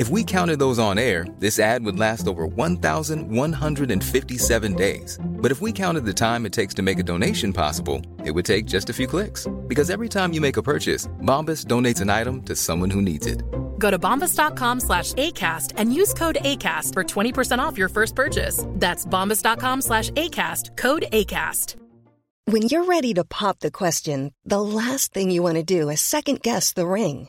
If we counted those on air, this ad would last over 1,157 days. But if we counted the time it takes to make a donation possible, it would take just a few clicks. Because every time you make a purchase, Bombas donates an item to someone who needs it. Go to bombas.com slash ACAST and use code ACAST for 20% off your first purchase. That's bombas.com slash ACAST, code ACAST. When you're ready to pop the question, the last thing you want to do is second guess the ring.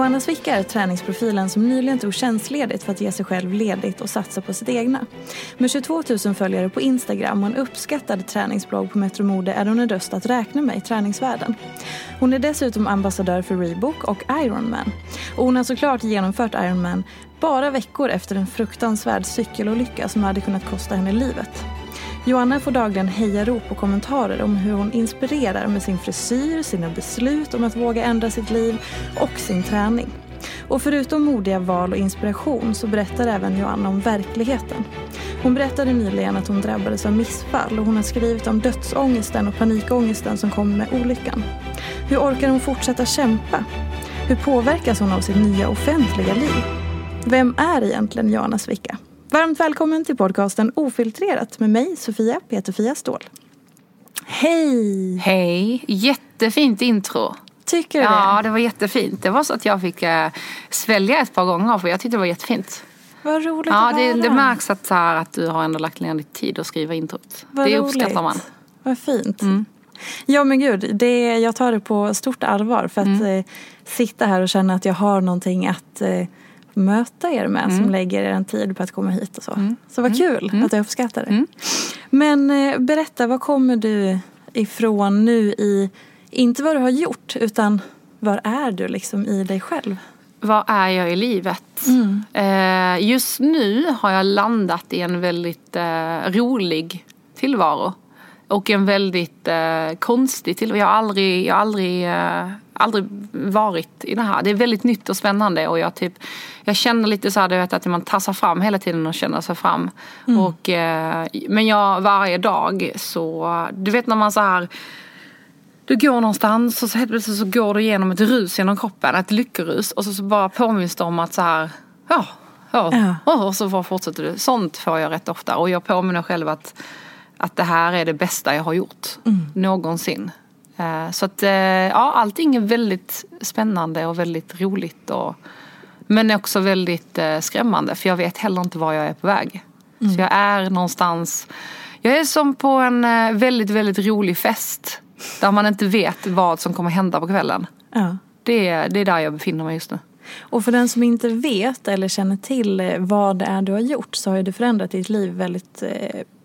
Johanna Svicka är träningsprofilen som nyligen tog tjänstledigt för att ge sig själv ledigt och satsa på sitt egna. Med 22 000 följare på Instagram och en uppskattad träningsblogg på MetroMode är hon en röst att räkna med i träningsvärlden. Hon är dessutom ambassadör för Reebok och Ironman. Och hon har såklart genomfört Ironman bara veckor efter en fruktansvärd cykelolycka som hade kunnat kosta henne livet. Joanna får dagligen hejarop och kommentarer om hur hon inspirerar med sin frisyr, sina beslut om att våga ändra sitt liv och sin träning. Och förutom modiga val och inspiration så berättar även Joanna om verkligheten. Hon berättade nyligen att hon drabbades av missfall och hon har skrivit om dödsångesten och panikångesten som kom med olyckan. Hur orkar hon fortsätta kämpa? Hur påverkas hon av sitt nya offentliga liv? Vem är egentligen Joanna Svicka? Varmt välkommen till podcasten Ofiltrerat med mig, Sofia Peterfia Ståhl. Hej! Hej! Jättefint intro. Tycker du Ja, det? det var jättefint. Det var så att jag fick äh, svälja ett par gånger för jag tyckte det var jättefint. Vad roligt Ja, att det, höra. det märks att, så här, att du har ändå lagt ner lite tid att skriva introt. Vad det roligt. uppskattar man. Vad fint. Mm. Ja men gud, det, jag tar det på stort allvar för att Mm. eh, sitta här och känna att jag har någonting att eh, möta er med Mm. som lägger er en tid på att komma hit och så. Så vad kul att jag uppskattar det. Mm. Men eh, berätta, var kommer du ifrån nu i, inte vad du har gjort utan var är du liksom i dig själv? Vad är jag i livet? Mm. Eh, just nu har jag landat i en väldigt eh, rolig tillvaro. Och en väldigt konstig tillvaro. Jag har aldrig, jag har aldrig, aldrig varit i det här. Det är väldigt nytt och spännande och jag, typ, jag känner lite så här, du vet, att man tassar fram hela tiden och känner sig fram. Och, eh, men jag varje dag så, du vet när man så här du går någonstans och så helt plötsligt så går du igenom ett rus genom kroppen, ett lyckorus. Och så, så bara påminns du om att så här, ja, ja, Ja. och så bara fortsätter du. Sånt får jag rätt ofta. Och jag påminner själv att, att det här är det bästa jag har gjort någonsin. Eh, Så att eh, ja, allting är väldigt spännande och väldigt roligt. Och, men också väldigt eh, skrämmande för jag vet heller inte var jag är på väg. Så jag är någonstans, jag är som på en väldigt, väldigt rolig fest. Där man inte vet vad som kommer hända på kvällen. Ja. Det är, det är där jag befinner mig just nu. Och för den som inte vet eller känner till vad det är du har gjort så har ju du förändrat ditt liv väldigt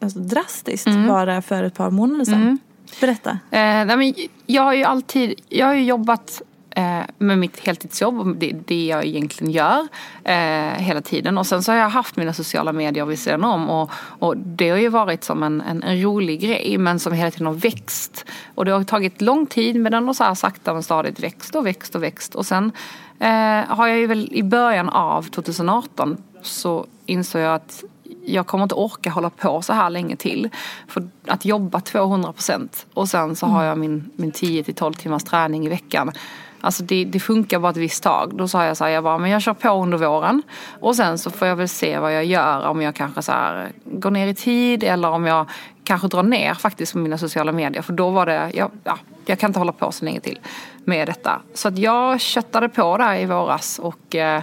alltså drastiskt Mm. bara för ett par månader sedan. Berätta. Eh, nej, men jag har ju alltid jag har ju jobbat eh, med mitt heltidsjobb, och det, det jag egentligen gör eh, hela tiden. Och sen så har jag haft mina sociala medier vid sidan om och, och det har ju varit som en, en, en rolig grej men som hela tiden har växt. Och det har tagit lång tid men den har så här sakta men stadigt växt och växt och växt. Och sen eh, har jag ju väl i början av 2018 så insåg jag att jag kommer inte orka hålla på så här länge till. För att jobba 200 procent och sen så har jag min, min 10 till 12 timmars träning i veckan. Alltså det, det funkar bara ett visst tag. Då sa jag så här, jag bara, men jag kör på under våren. Och sen så får jag väl se vad jag gör. Om jag kanske så här, går ner i tid eller om jag kanske drar ner faktiskt på mina sociala medier. För då var det, ja, ja, jag kan inte hålla på så länge till med detta. Så att jag köttade på där i våras och eh,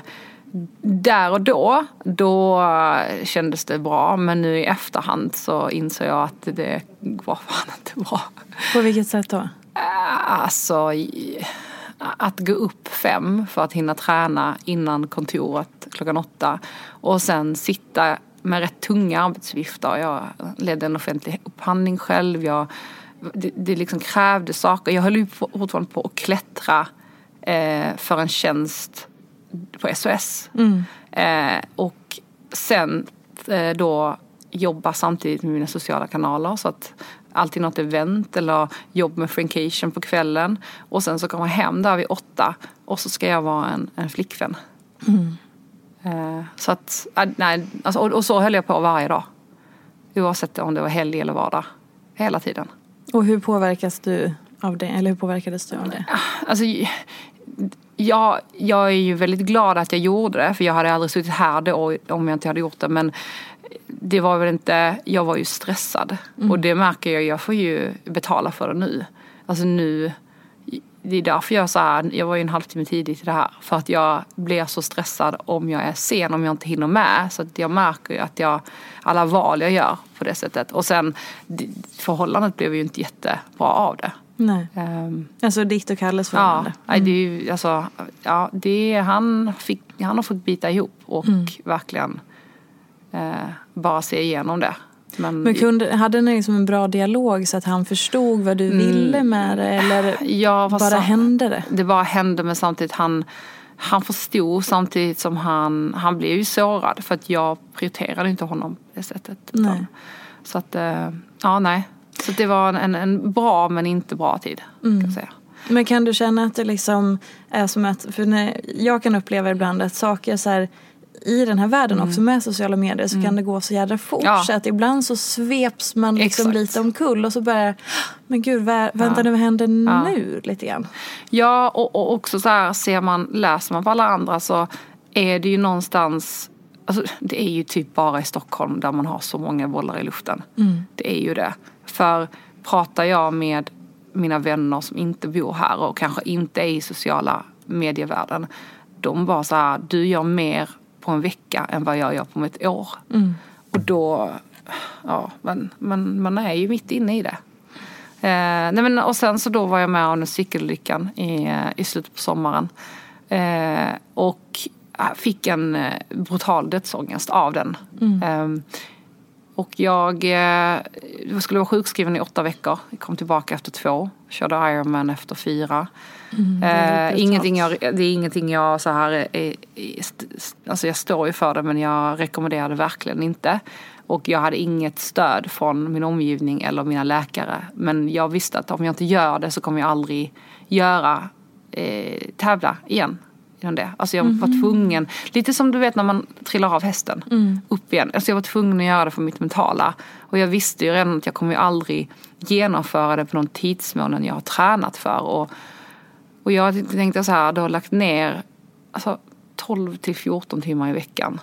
där och då, då kändes det bra. Men nu i efterhand så inser jag att det var fan inte bra. På vilket sätt då? Alltså, att gå upp fem för att hinna träna innan kontoret klockan åtta. Och sen sitta med rätt tunga arbetsuppgifter. Jag ledde en offentlig upphandling själv. Jag, det, det liksom krävde saker. Jag höll ju fortfarande på att klättra eh, för en tjänst på SOS. Mm. Eh, och sen eh, då jobba samtidigt med mina sociala kanaler. Så att alltid något event eller jobb med Frankation på kvällen. Och sen så kommer jag hem där vid åtta och så ska jag vara en, en flickvän. Mm. Eh, så att, äh, nej, alltså, och, och, så höll jag på varje dag. Oavsett om det var helg eller vardag. Hela tiden. Och hur påverkas du av det? Eller hur påverkades du av det? Alltså, jag, jag är ju väldigt glad att jag gjorde det för jag hade aldrig suttit här då om jag inte hade gjort det. Men det var väl inte, jag var ju stressad. Mm. Och det märker jag, jag får ju betala för det nu. Alltså nu, det är därför jag så här, jag var ju en halvtimme tidigt i det här. För att jag blir så stressad om jag är sen, om jag inte hinner med. Så att jag märker ju att jag, alla val jag gör på det sättet. Och sen, förhållandet blev ju inte jättebra av det. Nej. Um, alltså ditt och Kalles förhållande? Ja, mm. det är ju, alltså, ja det, han, fick, han har fått bita ihop och mm. verkligen eh, bara se igenom det. Men, men kunde, hade ni liksom en bra dialog så att han förstod vad du mm, ville med det? Eller ja, bara så, hände det? Det bara hände men samtidigt han han förstod samtidigt som han, han blev ju sårad för att jag prioriterade inte honom på det sättet. Nej. Så att, eh, ja nej. Så det var en, en bra men inte bra tid. Mm. Kan säga. Men kan du känna att det liksom är som att, för när jag kan uppleva ibland att saker så här, i den här världen mm. också med sociala medier så mm. kan det gå så jädra fort. Ja. Så att ibland så sveps man liksom Exakt. lite omkull och så börjar men gud vä vänta ja. nu vad händer ja. nu lite grann. Ja och, och också så här ser man, läser man på alla andra så är det ju någonstans Alltså, det är ju typ bara i Stockholm där man har så många bollar i luften. Mm. Det är ju det. För pratar jag med mina vänner som inte bor här och kanske inte är i sociala medievärlden. De bara så här, du gör mer på en vecka än vad jag gör på ett år. Mm. Och då, ja, men, men man är ju mitt inne i det. Eh, nej men, och sen så då var jag med om den cykelolyckan i, i slutet på sommaren. Eh, och fick en eh, brutal dödsångest av den. Mm. Eh, och jag, jag eh, skulle vara sjukskriven i åtta veckor. Jag kom tillbaka efter två. Körde Ironman efter fyra. Mm, eh, ingenting jag, det är ingenting jag så här, är, alltså jag står ju för det men jag rekommenderar det verkligen inte. Och jag hade inget stöd från min omgivning eller mina läkare. Men jag visste att om jag inte gör det så kommer jag aldrig göra, eh, tävla igen genom det. Alltså jag var mm. tvungen, lite som du vet när man trillar av hästen mm. upp igen. Alltså jag var tvungen att göra det för mitt mentala. Och jag visste ju redan att jag kommer ju aldrig genomföra det på någon tidsmån jag har tränat för. Och, och jag tänkte så här, du har lagt ner alltså, 12 till 14 timmar i veckan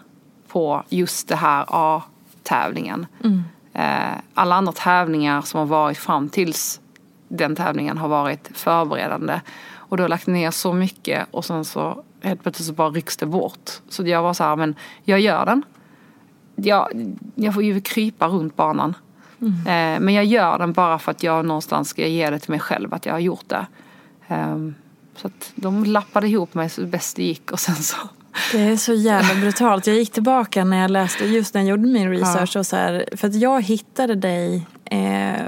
på just det här A-tävlingen. Mm. Eh, alla andra tävlingar som har varit fram tills den tävlingen har varit förberedande. Och du har lagt ner så mycket och sen så helt plötsligt så bara rycks det bort. Så jag var så här, men jag gör den. Jag, jag får ju krypa runt banan. Mm. Eh, men jag gör den bara för att jag någonstans ska ge det till mig själv att jag har gjort det. Eh, så att de lappade ihop mig så bäst det gick och sen så det är så jävla brutalt. Jag gick tillbaka när jag läste, just när jag gjorde min research. Ja. Och så här, för att jag hittade dig eh,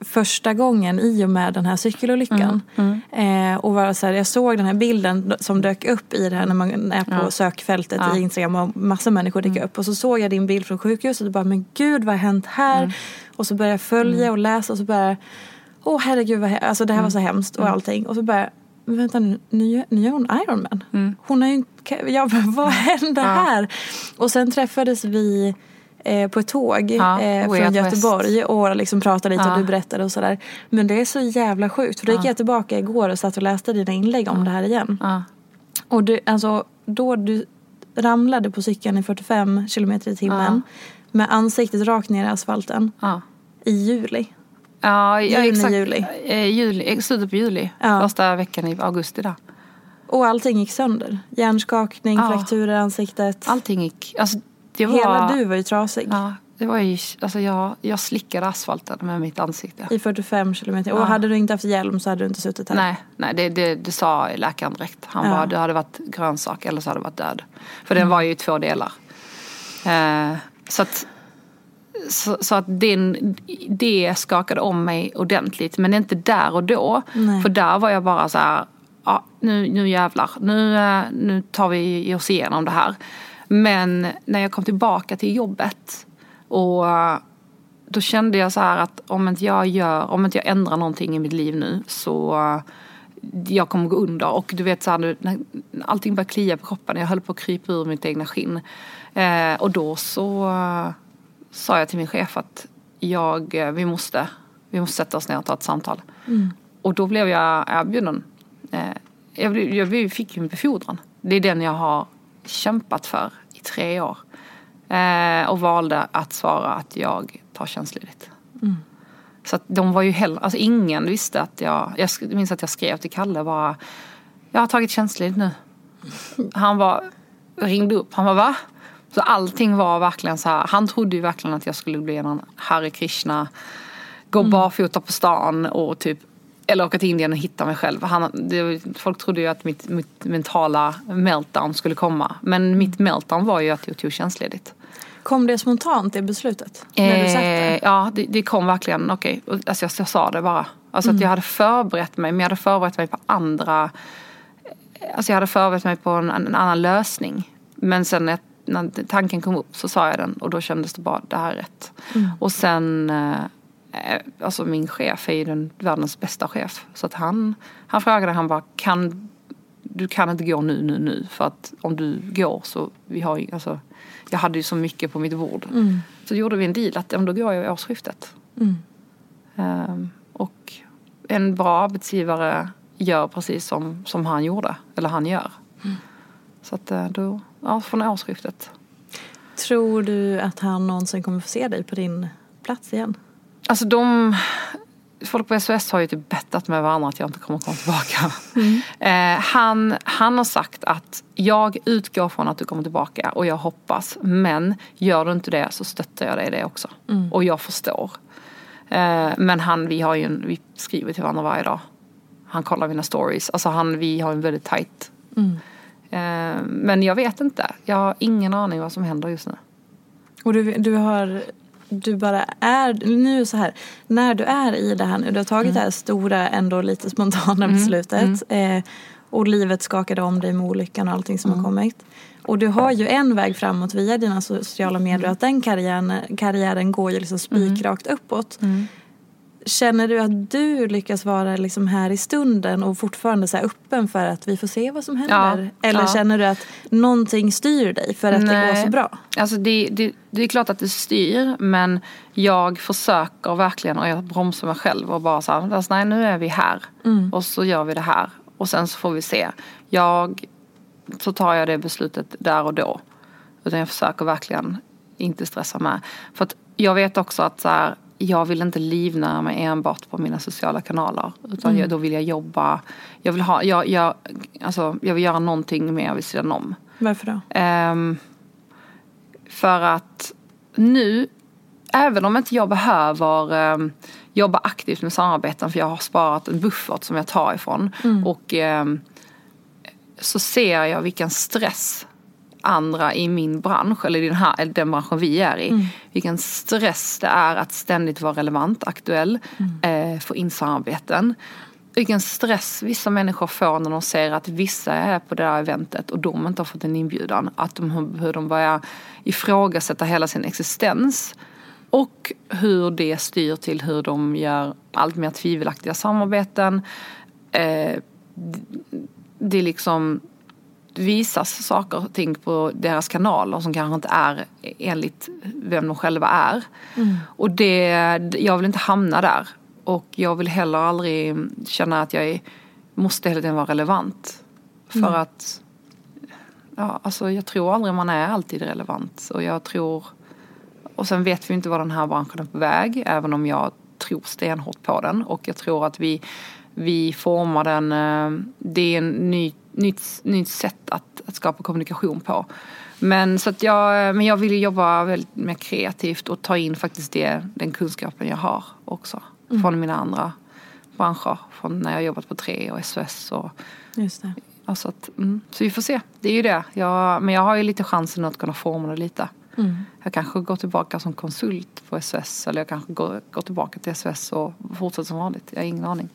första gången i och med den här cykelolyckan. Mm, mm. Eh, och var så här, jag såg den här bilden som dök upp i det här när man är på ja. sökfältet ja. i Instagram och massa människor dyker mm. upp. Och så såg jag din bild från sjukhuset och bara, men gud vad har hänt här? Mm. Och så började jag följa mm. och läsa och så började åh oh, herregud vad alltså det här var så mm. hemskt och allting. Och så började men vänta nu, nu, nu gör hon Ironman. Hon har ju jag bara, vad hände här? Och sen träffades vi eh, på ett tåg Ja, eh, från Out West. Göteborg och liksom pratade lite Ja. och du berättade och sådär. Men det är så jävla sjukt för då gick jag tillbaka igår och satt och läste dina inlägg om det här igen. Och du, alltså, då du ramlade på cykeln i 45 kilometer i timmen med ansiktet rakt ner i asfalten Ja. i juli. Ja, ja Juni, exakt. juli. Eh, juli. eh, Slutet på juli. Ja. Första veckan i augusti där. Och allting gick sönder. Hjärnskakning, Ja. frakturer i ansiktet. Allting gick... Alltså, det var, Hela du var ju trasig. Ja, det var ju... Alltså jag, jag slickade asfalten med mitt ansikte. I 45 kilometer. Och Ja. hade du inte haft hjälm så hade du inte suttit här. Nej, nej det, det, det sa läkaren direkt. Han Ja. bara, du hade varit grönsak eller så hade du varit död. För den var ju i två delar. Eh, så att, så, så att den, det skakade om mig ordentligt. Men inte där och då. Nej. För där var jag bara så här, ja, nu, nu jävlar. Nu, eh, nu tar vi oss igenom det här. Men när jag kom tillbaka till jobbet och eh, då kände jag så här att om inte jag gör, om inte jag ändrar någonting i mitt liv nu så eh, jag kommer gå under. Och du vet så här, när allting började klia på kroppen. Jag höll på att krypa ur mitt egna skinn. Eh, och då så eh, sa jag till min chef att jag, eh, vi, måste, vi måste sätta oss ner och ta ett samtal. Och då blev jag erbjuden. Jag, blev, jag fick ju en befordran. Det är den jag har kämpat för i tre år. Eh, och valde att svara att jag tar tjänstledigt. Så att de var ju heller, alltså ingen visste att jag, jag minns att jag skrev till Kalle bara, jag har tagit tjänstledigt nu. Han var, ringde upp, han var va? Så allting var verkligen så här, han trodde ju verkligen att jag skulle bli någon Hare Krishna, gå barfota på stan och typ eller åka till Indien och hitta mig själv. Han, det, folk trodde ju att mitt, mitt mentala meltdown skulle komma. Men mitt meltdown var ju att jag tog tjänstledigt. Kom det spontant det beslutet? när du satt där? Eh, ja, det, det kom verkligen. Okej, Och, alltså jag, jag sa det bara. Alltså att jag hade förberett mig, men jag hade förberett mig på andra... Alltså jag hade förberett mig på en, en annan lösning. Men sen när, när tanken kom upp så sa jag den och då kändes det bara, det här är rätt. Och sen, eh, eh, alltså min chef är ju den världens bästa chef. Så att han, han frågade, han bara, kan du kan inte gå nu, nu, nu. För att om du går så, vi har ju, alltså, jag hade ju så mycket på mitt bord. Så gjorde vi en deal att om då går jag i årsskiftet. Ehm, och en bra arbetsgivare gör precis som, som han gjorde, eller han gör. Så att eh, då, ja, från årsskiftet. Tror du att han någonsin kommer få se dig på din plats igen? Alltså de, folk på SOS har ju typ bettat med varandra att jag inte kommer komma tillbaka. Eh, han, han har sagt att jag utgår från att du kommer tillbaka och jag hoppas. Men gör du inte det så stöttar jag dig i det också. Och jag förstår. Eh, men han, vi har ju en, vi skriver till varandra varje dag. Han kollar mina stories. Alltså han, vi har en väldigt tight. Eh, men jag vet inte. Jag har ingen aning vad som händer just nu. Och du, du har, du bara är, nu så här, när du är i det här nu, du har tagit det här stora, ändå lite spontana beslutet. Eh, och livet skakade om dig med olyckan och allting som har kommit. Och du har ju en väg framåt via dina sociala medier, att den karriären, karriären går ju liksom spikrakt uppåt. Känner du att du lyckas vara liksom här i stunden och fortfarande så öppen för att vi får se vad som händer? Ja, Eller ja. känner du att någonting styr dig för att det går Nej. så bra? Alltså det, det, det är klart att det styr men jag försöker verkligen och jag bromsar mig själv och bara så här, alltså, nej nu är vi här och så gör vi det här och sen så får vi se. Jag, så tar jag det beslutet där och då. Utan jag försöker verkligen inte stressa med. För att jag vet också att så här, jag vill inte livnära mig enbart på mina sociala kanaler. Utan jag, då vill jag jobba. Jag vill, ha, jag, jag, alltså, jag vill göra någonting mer vid sidan om. Varför då? Ehm, för att nu, även om inte jag behöver ehm, jobba aktivt med samarbeten för jag har sparat en buffert som jag tar ifrån. Och ehm, så ser jag vilken stress andra i min bransch, eller den, här, den branschen vi är i. Vilken stress det är att ständigt vara relevant, aktuell, eh, få in samarbeten. Vilken stress vissa människor får när de ser att vissa är på det där eventet och de inte har fått en inbjudan. Att de, hur de börjar ifrågasätta hela sin existens. Och hur det styr till hur de gör allt mer tvivelaktiga samarbeten. Eh, det är liksom visas saker och ting på deras kanaler som kanske inte är enligt vem de själva är. Mm. Och det, jag vill inte hamna där. Och jag vill heller aldrig känna att jag är, måste hela tiden vara relevant. För mm. att ja, alltså jag tror aldrig man är alltid relevant. Och jag tror och sen vet vi inte var den här branschen är på väg. Även om jag tror stenhårt på den. Och jag tror att vi, vi formar den. Eh, det är en ny, nytt, nytt sätt att, att skapa kommunikation på. Men, så att jag, men jag vill jobba väldigt mer kreativt och ta in faktiskt det, den kunskapen jag har också. Mm. Från mina andra branscher. Från när jag jobbat på Tre och SOS. Och, Just det. Alltså att, mm, så vi får se. Det är ju det. Jag, men jag har ju lite chansen att kunna forma det lite. Mm. Jag kanske går tillbaka som konsult på SOS eller jag kanske går, går tillbaka till SOS och fortsätter som vanligt. Jag har ingen aning.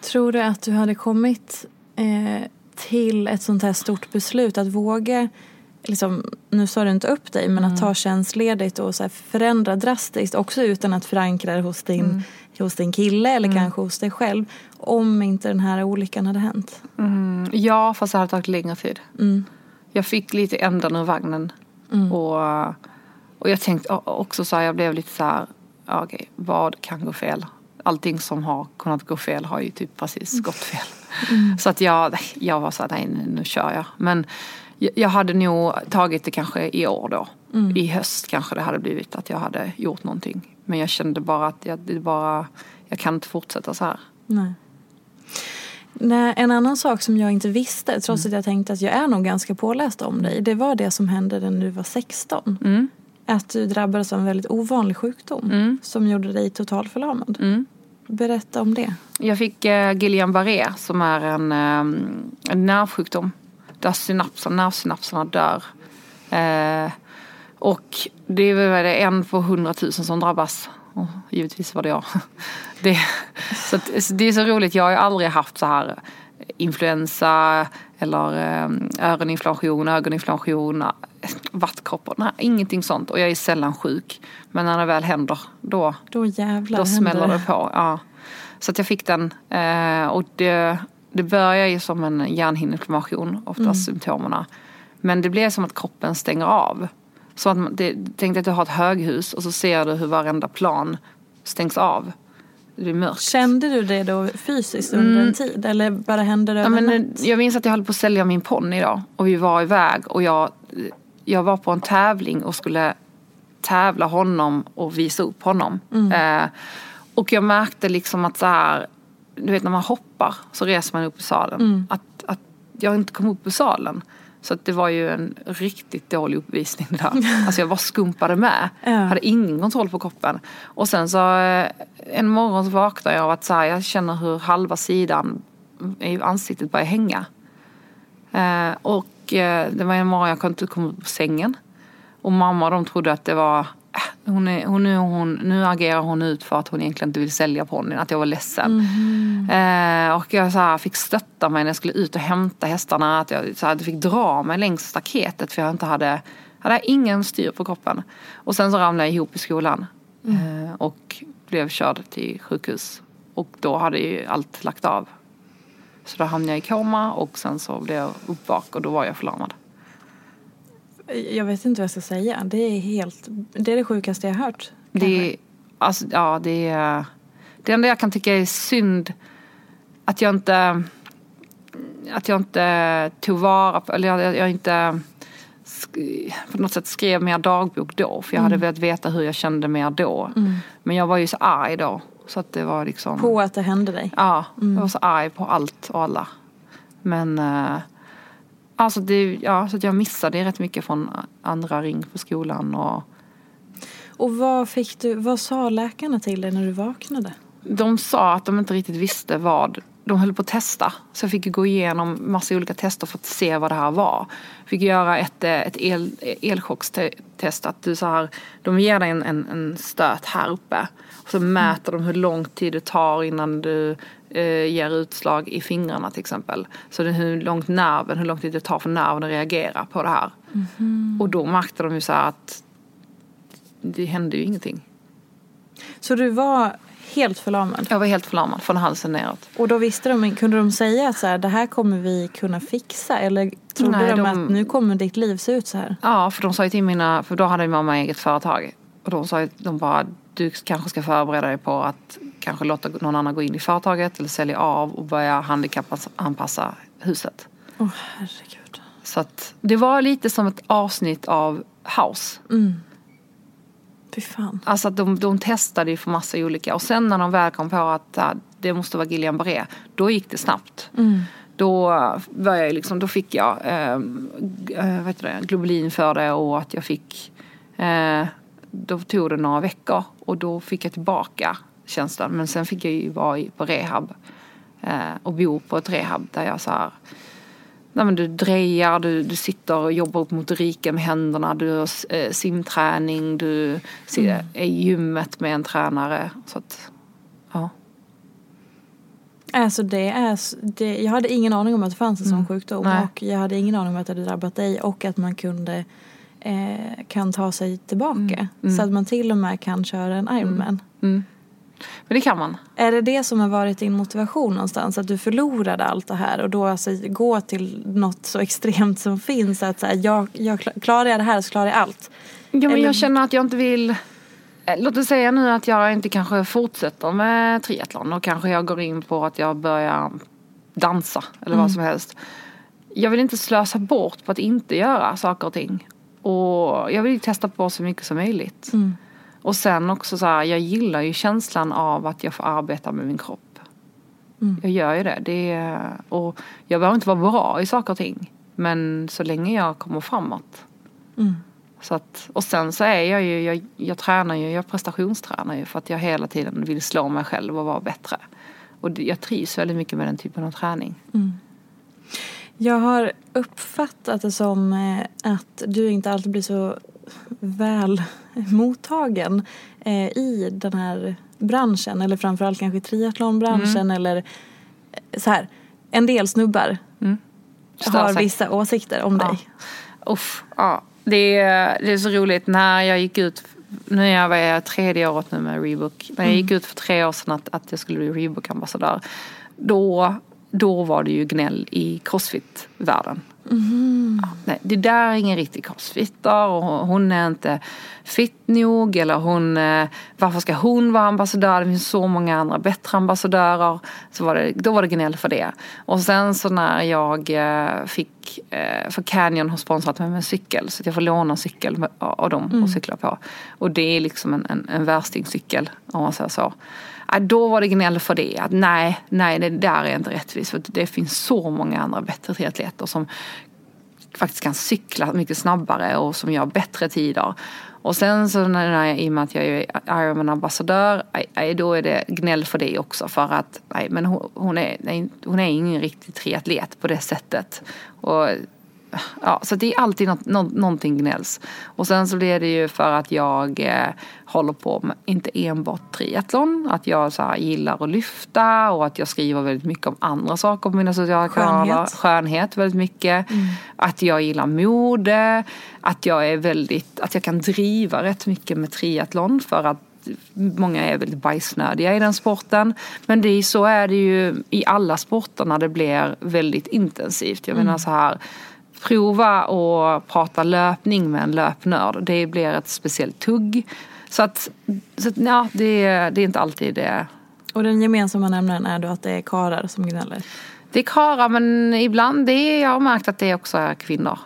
Tror du att du hade kommit eh, till ett sånt här stort beslut att våga Liksom, nu sa du inte upp dig, men mm. att ta tjänstledigt och så förändra drastiskt också utan att förankra det hos din, mm. hos din kille eller mm. kanske hos dig själv. Om inte den här olyckan hade hänt. Mm. Ja, fast det hade tagit längre tid. Mm. Jag fick lite ändan ur vagnen Mm. Och, och jag tänkte också så här, jag blev lite så här, okej, okay, vad kan gå fel? Allting som har kunnat gå fel har ju typ precis mm. gått fel. Mm. Så att jag, jag var så här, nej nu kör jag. Men jag hade nog tagit det kanske i år då. Mm. I höst kanske det hade blivit att jag hade gjort någonting. Men jag kände bara att jag, det bara, jag kan inte fortsätta så här. Nej. Nej, en annan sak som jag inte visste, trots mm. att jag tänkte att jag är nog ganska påläst om dig, det var det som hände när du var 16. Mm. Att du drabbades av en väldigt ovanlig sjukdom mm. som gjorde dig totalförlamad. Mm. Berätta om det. Jag fick eh, Guillain-Barré som är en, eh, en nervsjukdom där synapsen, nervsynapserna dör. Eh, och det är en på hundratusen som drabbas. Oh, givetvis var det jag. Det, så att, det är så roligt, jag har ju aldrig haft så här influensa eller eh, öroninflammation, ögoninflammation, vattkroppar, nej, ingenting sånt. Och jag är sällan sjuk. Men när det väl händer, då, då, jävlar då smäller det på. Ja. Så att jag fick den eh, och det, det börjar ju som en hjärnhinneinflammation, oftast mm. symptomerna. Men det blir som att kroppen stänger av. Så att det, tänk dig att du har ett höghus och så ser du hur varenda plan stängs av. Det blir mörkt. Kände du det då fysiskt under mm. en tid eller bara hände det ja, men, eh, Jag minns att jag höll på att sälja min ponny då och vi var iväg och jag, jag var på en tävling och skulle tävla honom och visa upp honom. Mm. Eh, och jag märkte liksom att så här, du vet när man hoppar så reser man upp i salen. Mm. Att, att jag inte kom upp i salen. Så det var ju en riktigt dålig uppvisning där. Alltså jag bara skumpade med. Ja. Hade ingen kontroll på kroppen. Och sen så eh, en morgon så vaknade jag av att så här, jag känner hur halva sidan i ansiktet börjar hänga. Eh, och eh, det var en morgon jag kunde inte komma upp på sängen. Och mamma och de trodde att det var hon är, hon, nu, hon, nu agerar hon ut för att hon egentligen inte vill sälja ponnyn, att jag var ledsen. Mm. Eh, och jag så här, fick stötta mig när jag skulle ut och hämta hästarna. Att jag så här, fick dra mig längs staketet för jag inte hade, hade ingen styr på kroppen. Och sen så ramlade jag ihop i skolan. Mm. Eh, och blev körd till sjukhus. Och då hade ju allt lagt av. Så då hamnade jag i koma och sen så blev jag uppvak och då var jag förlamad. Jag vet inte vad jag ska säga. Det är helt, det är det sjukaste jag har hört. Det, alltså, ja, det är, det enda jag kan tycka är synd att jag inte, att jag inte tog vara på, eller jag, jag inte på något sätt skrev mer dagbok då. För jag hade mm. velat veta hur jag kände mer då. Mm. Men jag var ju så arg då. Så att det var liksom... På att det hände dig? Ja, mm. jag var så arg på allt och alla. Men uh, Alltså det, ja, så att jag missade rätt mycket från andra ring på skolan. Och, och vad, fick du, vad sa läkarna till dig när du vaknade? De sa att de inte riktigt visste vad de höll på att testa. Så jag fick gå igenom massa olika tester för att se vad det här var. Jag fick göra ett, eh, ett el, elchockstest. Att du så här, de ger dig en, en, en stöt här uppe. Och så mäter de hur lång tid det tar innan du eh, ger utslag i fingrarna till exempel. Så det är hur långt nerven, hur lång tid det tar för nerven att reagera på det här. Mm. Och då märkte de ju så att det hände ju ingenting. Så du var helt förlamad. Jag var helt förlamad från halsen neråt. Och då visste de, kunde de säga att så här, det här kommer vi kunna fixa? Eller trodde Nej, de, de- att nu kommer ditt liv se ut så här? Ja, för de sa ju till mina, för då hade ju mamma eget företag. Och de sa ju, de bara, du kanske ska förbereda dig på att kanske låta någon annan gå in i företaget eller sälja av och börja handikappanpassa huset. Åh herregud. Så att det var lite som ett avsnitt av House. Fy fan. Alltså att de, de testade ju för massa olika och sen när de väl kom på att äh, det måste vara Gillian Barré, då gick det snabbt. Då, var jag liksom, då fick jag eh, vad heter det, globulin för det och att jag fick eh, då tog det några veckor och då fick jag tillbaka känslan. Men sen fick jag ju vara på rehab eh, och bo på ett rehab där jag så här Nej, men du drejar, du, du sitter och jobbar upp motoriken med händerna, du har eh, simträning, du ser, är i gymmet med en tränare. Så att, ja. Alltså det är, det, jag hade ingen aning om att det fanns en sån sjukdom. Nej. Och jag hade ingen aning om att det hade drabbat dig. Och att man kunde eh, kan ta sig tillbaka. Så att man till och med kan köra en Ironman. Men det kan man. Är det det som har varit din motivation någonstans? Att du förlorade allt det här och då alltså gå till något så extremt som finns. Att så här, jag, jag, kla- klarar jag det här så klarar jag allt. Ja, men Eller- jag känner att jag inte vill... eh, Låt oss säga nu att jag inte kanske fortsätter med triathlon och kanske jag går in på att jag börjar dansa eller vad som helst. Jag vill inte slösa bort på att inte göra saker och ting. Och jag vill testa på så mycket som möjligt. Och sen också så här, jag gillar ju känslan av att jag får arbeta med min kropp. Jag gör ju det. det är, och jag behöver inte vara bra i saker och ting. Men så länge jag kommer framåt. Så att, och sen så är jag ju, jag, jag tränar ju, jag prestationstränar ju för att jag hela tiden vill slå mig själv och vara bättre. Och jag trivs väldigt mycket med den typen av träning. Jag har uppfattat det som eh, att du inte alltid blir så väl mottagen eh, i den här branschen. Eller framförallt kanske triathlonbranschen eller eh, så här. En del snubbar Stör har vissa åsikter om Ja. dig. Uff, ja. Det, är, det är så roligt när jag gick ut, nu är jag, jag tredje året nu med Reebok. När jag gick ut för tre år sedan att, att jag skulle bli Reebok-ambassadör. Då, då var det ju gnäll i crossfit-världen. Ja, nej, det där är ingen riktig crossfitter och hon är inte fit nog eller hon, eh, varför ska hon vara ambassadör? Det finns så många andra bättre ambassadörer. Så var det, då var det gnäll för det. Och sen så när jag eh, fick, eh, för Canyon har sponsrat mig med en cykel så jag får låna en cykel av dem och cykla på. Och det är liksom en, en, en värstingcykel om man säger så. Ja, då var det gnäll för det. Att nej, nej, det där är inte rättvist. För det finns så många andra bättre triatleter som faktiskt kan cykla mycket snabbare och som gör bättre tider. Och sen så när jag, i och med att jag är Ironman-ambassadör, då är det gnäll för det också. För att nej, men hon, hon, är, nej, hon är ingen riktig triatlet på det sättet. Och, ja, så det är alltid något, nå, någonting gnälls. Och sen så blir det ju för att jag eh, håller på med inte enbart triathlon. Att jag så här, gillar att lyfta och att jag skriver väldigt mycket om andra saker på mina sociala kanaler. Skönhet. Väldigt mycket. Att jag gillar mode. Att jag är väldigt, att jag kan driva rätt mycket med triathlon för att Många är väldigt bajsnödiga i den sporten. Men det är, så är det ju i alla sporter när det blir väldigt intensivt. Jag menar så här prova och prata löpning med en löpnörd. Det blir ett speciellt tugg. Så att, så att ja, det, är- det är inte alltid det. Och den gemensamma nämnaren är då att det är karar som gnäller. Det är karlar men ibland, det är, jag har märkt att det också är kvinnor.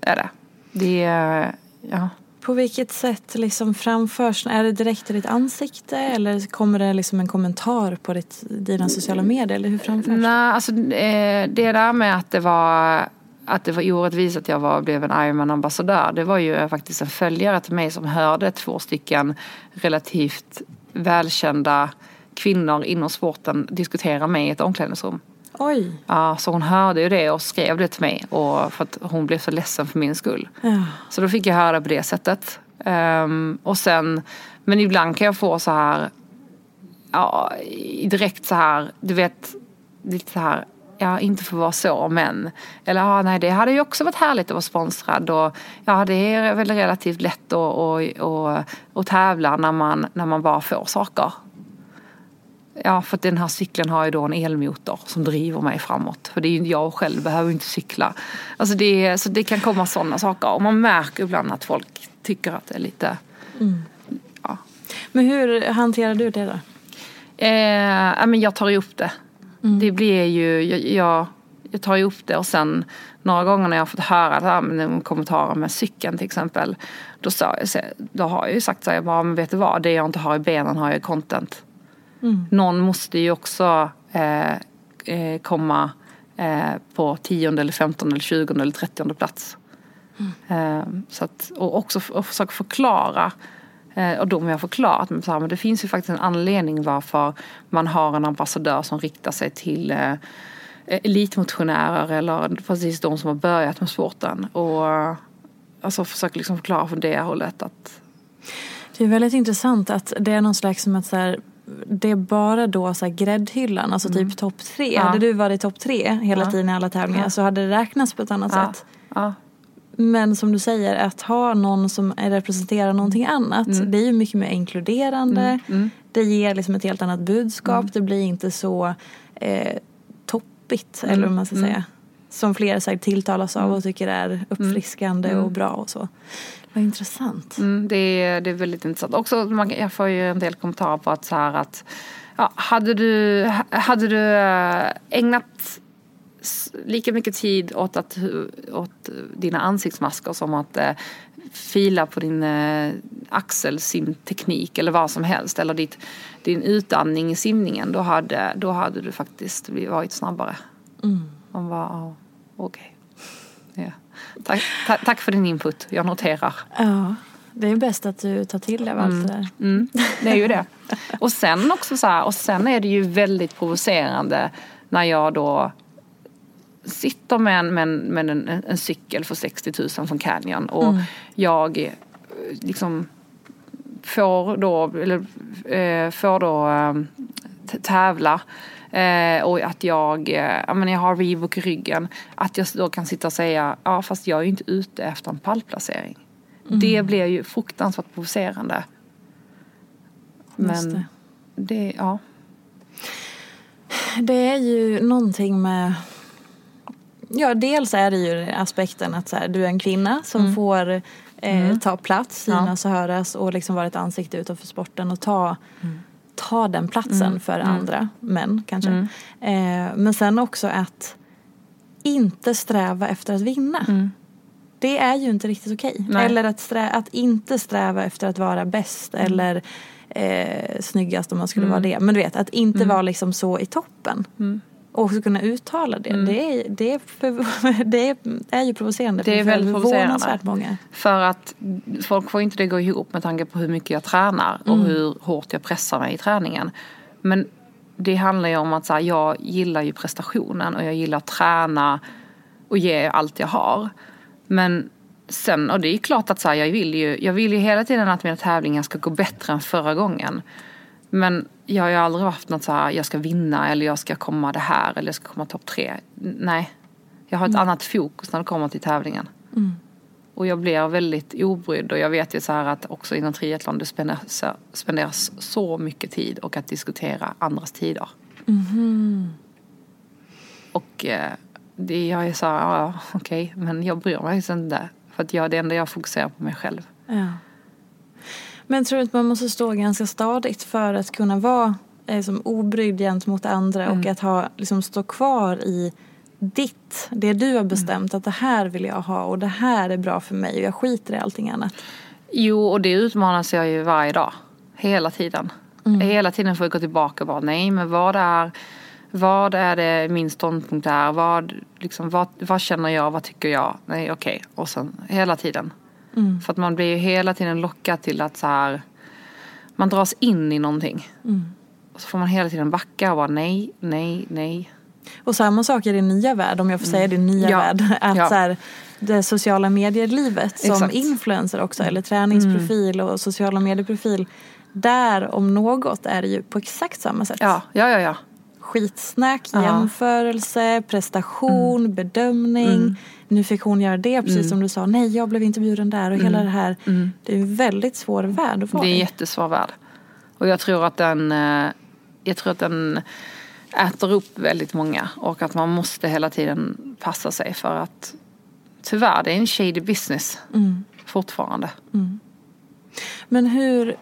Är det. Det är, ja. På vilket sätt liksom framförs, är det direkt i ditt ansikte eller kommer det liksom en kommentar på ditt, dina sociala medier eller hur framförs? Nej, alltså eh, det där med att det var att det var orättvist att jag var, blev en Ironman-ambassadör. Det var ju faktiskt en följare till mig som hörde två stycken relativt välkända kvinnor inom sporten diskutera mig i ett omklädningsrum. Oj, Ja, så hon hörde ju det och skrev det till mig och för att hon blev så ledsen för min skull. ja. Så då fick jag höra det på det sättet. Ehm, och sen, men ibland kan jag få så här, ja, direkt så här, du vet, lite så här, ja, inte få vara så, men. Eller ja, nej, det hade ju också varit härligt att vara sponsrad och ja, det är väl relativt lätt att, att, att, att tävla när man, när man bara får saker. Ja, för att den här cykeln har ju då en elmotor som driver mig framåt. För det är ju jag själv behöver inte cykla. Alltså det, så det kan komma sådana saker. Och man märker ibland att folk tycker att det är lite... Mm. Ja. Men hur hanterar du det då? Eh, men jag tar ju upp det. Mm. Det blir ju, jag, jag, jag tar ju upp det och sen några gånger när jag har fått höra här, kommentarer med cykeln till exempel. Då, sa jag, då har jag ju sagt så här, bara, men vet du vad, det jag inte har i benen har jag i content. Mm. Någon måste ju också eh, eh, komma eh, på tionde eller femtonde eller tjugonde eller trettionde plats. Mm. Eh, så att, och också och försöka förklara och då har jag förklarat men det finns ju faktiskt en anledning varför man har en ambassadör som riktar sig till eh, elitmotionärer eller precis de som har börjat med sporten. Och alltså försöka liksom förklara från det hållet att det är väldigt intressant att det är någon slags som att så här, det är bara då så här gräddhyllan, alltså mm. typ topp tre. Ja. Hade du varit topp tre hela ja. tiden i alla tävlingar ja. så hade det räknats på ett annat sätt. Men som du säger, att ha någon som representerar någonting annat. Mm. Det är ju mycket mer inkluderande. Mm. mm. Det ger liksom ett helt annat budskap. Mm. Det blir inte så eh, toppigt, eller vad man ska säga. Som fler säkert tilltalas av och tycker är uppfriskande och bra och så. Vad intressant. Mm, det, är, det är väldigt intressant. Också, man, jag får ju en del kommentarer på att så här att ja, hade, du, hade du äh, ägnat lika mycket tid åt, att, åt dina ansiktsmasker som att eh, fila på din eh, axel, sin teknik eller vad som helst eller ditt, din utandning i simningen då hade, då hade du faktiskt varit snabbare. Mm. Man bara, oh, okej. Okay. Yeah. Tack, tack, tack, för din input, jag noterar. Ja, det är bäst att du tar till dig av allt mm. det där. Mm, det är ju det. Och sen också så här, och sen är det ju väldigt provocerande när jag då sitter med en, med en, med en, en cykel för 60 000 från Canyon och mm. jag eh, liksom får då, eller, eh, får då äh, tävla Eh, och att jag, eh, jag, menar, jag har Reebok i ryggen. Att jag då kan sitta och säga, ja fast jag är ju inte ute efter en pallplacering. Mm. Det blir ju fruktansvärt provocerande. Men det. det, ja. Det är ju någonting med Ja, dels är det ju aspekten att så här, du är en kvinna som mm. får eh, mm. ta plats, synas ja. och höras och liksom vara ett ansikte utåt för sporten och ta mm ta den platsen mm. för mm. andra män kanske. Mm. Eh, men sen också att inte sträva efter att vinna. Mm. Det är ju inte riktigt okej. Okay. Eller att, strä, att inte sträva efter att vara bäst mm. eller eh, snyggast om man skulle vara det. Men du vet, att inte vara liksom så i toppen. Och också kunna uttala det. Mm. Det, är, det, är för, det är ju provocerande. Det är väldigt provocerande. Många. För att folk får inte det gå ihop med tanke på hur mycket jag tränar och mm. hur hårt jag pressar mig i träningen. Men det handlar ju om att så här, jag gillar ju prestationen och jag gillar att träna och ge allt jag har. Men sen, och det är klart att så här, jag, vill ju, jag vill ju hela tiden att mina tävlingar ska gå bättre än förra gången. Men jag har ju aldrig haft något så här, jag ska vinna eller jag ska komma det här eller jag ska komma topp tre. Nej. Jag har ett mm. annat fokus när det kommer till tävlingen. Mm. Och jag blir väldigt obrydd och jag vet ju så här att också inom triathlon det spenderas, spenderas så mycket tid och att diskutera andras tider. Mm. Och eh, det, jag är så här, ja okej, okay, men jag bryr mig inte. För att jag, det enda jag fokuserar på mig själv. Ja. Men tror du att man måste stå ganska stadigt för att kunna vara liksom, obrydd gentemot andra mm. och att ha, liksom, stå kvar i ditt, det du har bestämt mm. att det här vill jag ha och det här är bra för mig och jag skiter i allting annat. Jo, och det utmanas jag ju varje dag. Hela tiden. Mm. Hela tiden får jag gå tillbaka och bara, nej men vad är, vad är det min ståndpunkt är? Vad, liksom, vad, vad känner jag? Vad tycker jag? Nej okej. Okay. Och sen hela tiden. Mm. För att man blir ju hela tiden lockad till att så här, man dras in i någonting. Mm. Och så får man hela tiden backa och bara nej, nej, nej. Och samma sak i din nya värld, om jag får säga mm. din nya ja. värld. Att ja. så här, det sociala medier-livet som Exakt. influencer också, eller träningsprofil mm. och sociala medieprofil. Där om något är det ju på exakt samma sätt. Ja, ja, ja. ja. Skitsnack, ja. jämförelse, prestation, mm. bedömning. Mm nu fick hon göra det precis mm. som du sa. Nej, jag blev inte bjuden där och mm. hela det här. Mm. Det är en väldigt svår värld att vara Det är en jättesvår värld. Och jag tror att den, eh, jag tror att den äter upp väldigt många och att man måste hela tiden passa sig för att tyvärr, det är en shady business mm. fortfarande. Mm. Men hur,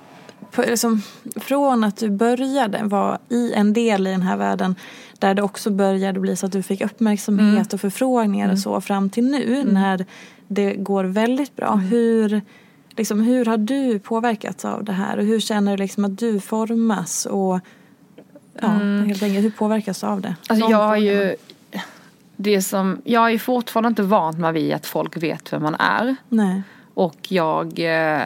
liksom, från att du började vara i en del i den här världen där det också började bli så att du fick uppmärksamhet mm. och förfrågningar och mm. så fram till nu mm. när det går väldigt bra. Mm. Hur, liksom, hur har du påverkats av det här och hur känner du liksom att du formas och ja, mm. helt enkelt, hur påverkas du av det? Alltså jag har ju det som, jag är fortfarande inte vant med vid att folk vet vem man är. Nej. Och jag, eh,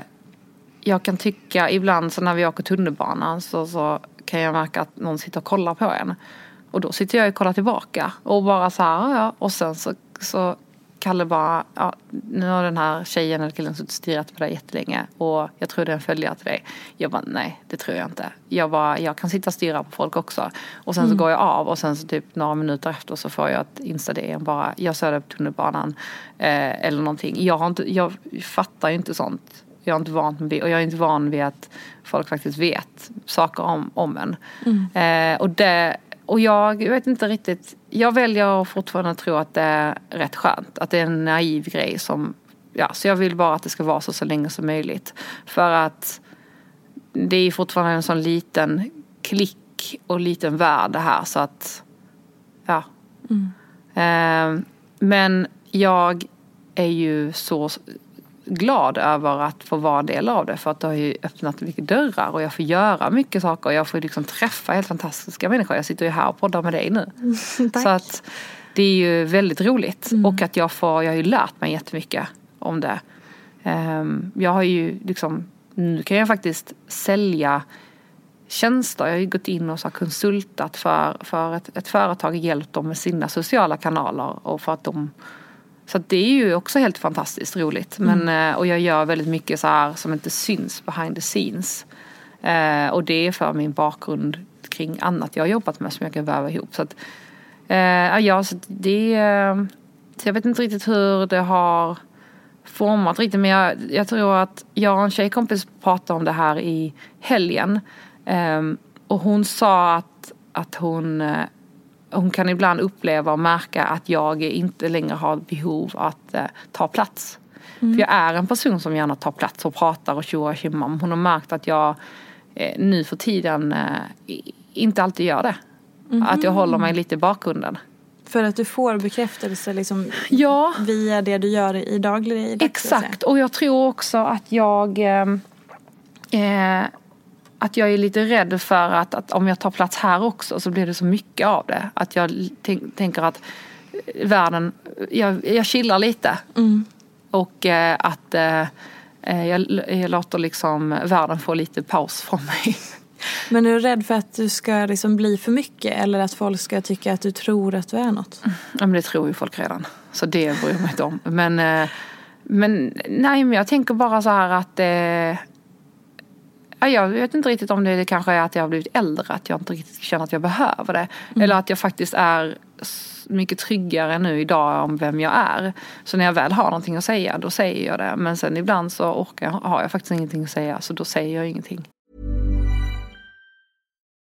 jag kan tycka ibland så när vi åker tunnelbanan så, så kan jag märka att någon sitter och kollar på en. Och då sitter jag och kollar tillbaka och bara så här, ja. Och sen så, så Kalle bara, ja, nu har den här tjejen eller killen suttit och stirrat på dig jättelänge och jag tror det är en följare till dig. Jag bara, nej det tror jag inte. Jag bara, jag kan sitta och stirra på folk också. Och sen mm. så går jag av och sen så typ några minuter efter så får jag ett insta-DM bara, jag såg det på tunnelbanan. Eh, eller någonting. Jag, har inte, jag fattar ju inte sånt. Jag är inte van vid, och jag är inte van vid att folk faktiskt vet saker om, om en. Mm. Eh, och det och jag vet inte riktigt. Jag väljer fortfarande att tro att det är rätt skönt. Att det är en naiv grej som, ja, så jag vill bara att det ska vara så så länge som möjligt. För att det är fortfarande en sån liten klick och liten värld det här så att, ja. Mm. Eh, men jag är ju så glad över att få vara del av det för att det har ju öppnat mycket dörrar och jag får göra mycket saker och jag får liksom träffa helt fantastiska människor. Jag sitter ju här och poddar med dig nu. så att det är ju väldigt roligt mm. och att jag får, jag har ju lärt mig jättemycket om det. Um, jag har ju liksom, nu kan jag faktiskt sälja tjänster. Jag har ju gått in och så konsultat för, för ett, ett företag och hjälpt dem med sina sociala kanaler och för att de så det är ju också helt fantastiskt roligt. Men, mm. Eh, och jag gör väldigt mycket så här som inte syns behind the scenes. Eh, och det är för min bakgrund kring annat jag har jobbat med som jag kan väva ihop. Så att, eh, ja, så det, eh, så jag vet inte riktigt hur det har format riktigt. Men jag, jag tror att jag och en tjejkompis pratade om det här i helgen. Eh, och hon sa att, att hon eh, hon kan ibland uppleva och märka att jag inte längre har behov att eh, ta plats. Mm. För jag är en person som gärna tar plats och pratar och tjoar och tjimmar. Hon har märkt att jag eh, nu för tiden eh, inte alltid gör det. Mm. Att jag håller mig lite i bakgrunden. För att du får bekräftelse liksom ja. via det du gör i daglig Exakt, och jag tror också att jag eh, eh att jag är lite rädd för att, att, om jag tar plats här också så blir det så mycket av det. Att jag tänker att världen, jag, jag chillar lite. Mm. Och eh, att eh, eh, jag, jag låter liksom världen få lite paus från mig. Men är du rädd för att du ska liksom bli för mycket eller att folk ska tycka att du tror att du är något? Ja men det tror ju folk redan. Så det bryr jag mig inte om. Men, eh, men nej men jag tänker bara så här att eh, jag vet inte riktigt om det kanske är att jag har blivit äldre, att jag inte riktigt känner att jag behöver det. Mm. Eller att jag faktiskt är mycket tryggare nu idag om vem jag är. Så när jag väl har någonting att säga, då säger jag det. Men sen ibland så orkar jag, har jag faktiskt ingenting att säga, så då säger jag ingenting.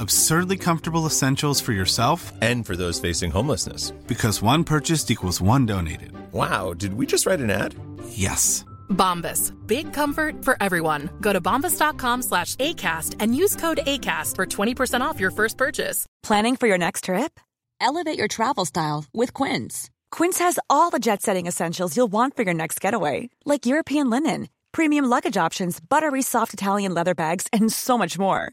Absurdly comfortable essentials for yourself and for those facing homelessness. Because one purchased equals one donated. Wow, did we just write an ad? Yes. Bombas. Big comfort for everyone. Go to bombas.com slash ACAST and use code ACAST for 20% off your first purchase. Planning for your next trip? Elevate your travel style with Quince. Quince has all the jet setting essentials you'll want for your next getaway, like European linen, premium luggage options, buttery soft Italian leather bags, and so much more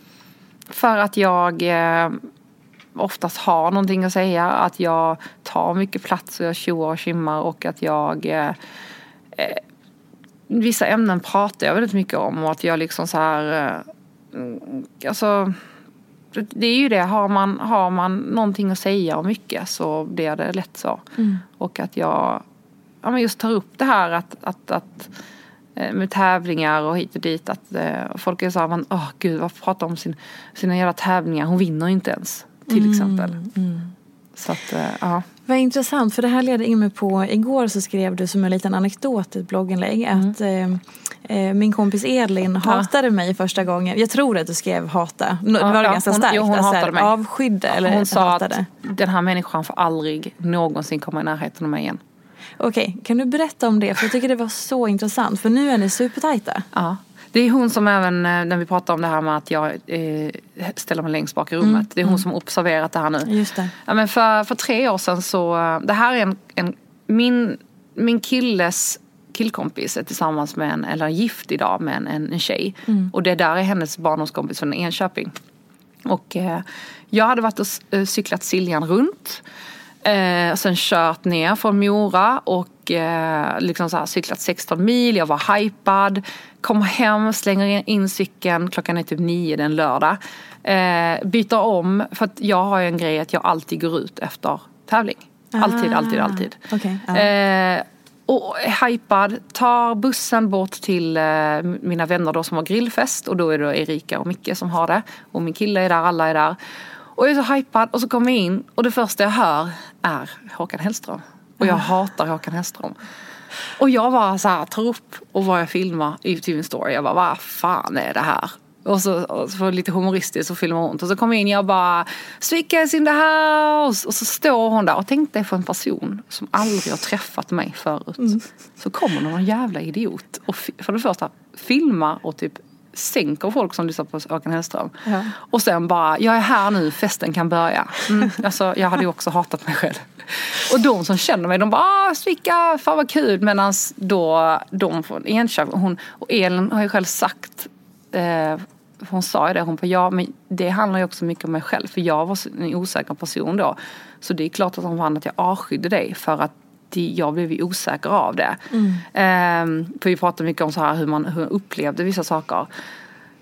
För att jag eh, oftast har någonting att säga. Att jag tar mycket plats och jag tjoar och tjimmar och att jag eh, eh, Vissa ämnen pratar jag väldigt mycket om och att jag liksom så här eh, Alltså det är ju det, har man, har man någonting att säga om mycket så blir det lätt så. Mm. Och att jag ja, men just tar upp det här att, att, att med tävlingar och hit och dit att eh, folk är så här, man, åh gud vad pratar om sin, sina jävla tävlingar, hon vinner inte ens. Till Mm, exempel. Så att, eh, ja. Vad intressant, för det här leder in mig på, igår så skrev du som en liten anekdot i ett blogginlägg att eh, eh, min kompis Elin hatade mig första gången. Jag tror att du skrev hata, det var Ja, ganska hon- starkt. jo, hon alltså, hatade mig. Avskydde eller Hon sa hatade. att den här människan får aldrig någonsin komma i närheten av mig igen. Okej, kan du berätta om det? För jag tycker det var så intressant, för nu är ni supertajta. Ja. Det är hon som även, eh, när vi pratar om det här med att jag eh, ställer mig längst bak i rummet. Mm, Det är hon mm. som observerat det här nu. Just det. Ja, men för, för tre år sedan så, eh, det här är en, en min, min killes killkompis är tillsammans med en, eller gift idag med en, en, en tjej. Mm. Och det där är hennes barndomskompis från Enköping. Och eh, jag hade varit och eh, cyklat Siljan runt. Eh, sen kört ner från Mora och eh, liksom så här, cyklat 16 mil. Jag var hypad. Kommer hem, slänger in- cykeln. Klockan är typ nio den lördag. Eh, byter om. För att jag har ju en grej att jag alltid går ut efter tävling. Alltid, Ah, alltid, alltid. okej, ja. Eh, och är hypad, tar bussen bort till eh, mina vänner då som har grillfest och då är det Erika och Micke som har det. Och min kille är där, alla är där. Och jag är så hypad och så kommer jag in och det första jag hör är Håkan Hellström. Och jag hatar Håkan Hellström. Och jag bara så här tar upp och vad jag filmar i min story. Jag bara, vad fan är det här? Och så, och så lite humoristiskt så filmar hon. Och så kommer jag in och jag bara, Svicka is in the house! Och så står hon där och tänk dig för en person som aldrig har träffat mig förut. Så kommer någon jävla idiot och för det första filmar och typ sänker folk som lyssnar på Håkan Hellström. Ja. Och sen bara, jag är här nu, festen kan börja. Mm, alltså, jag hade ju också hatat mig själv. Och de som känner mig, de bara, ah, Svicka, fan vad kul. Medan då de från Enköping, hon, och Elin har ju själv sagt, eh, hon sa ju det, hon bara, ja men det handlar ju också mycket om mig själv. För jag var en osäker person då. Så det är klart att hon fann att jag avskydde dig för att det, jag blev ju osäker av det. Ehm, för vi pratade mycket om så här hur man hur upplevde vissa saker.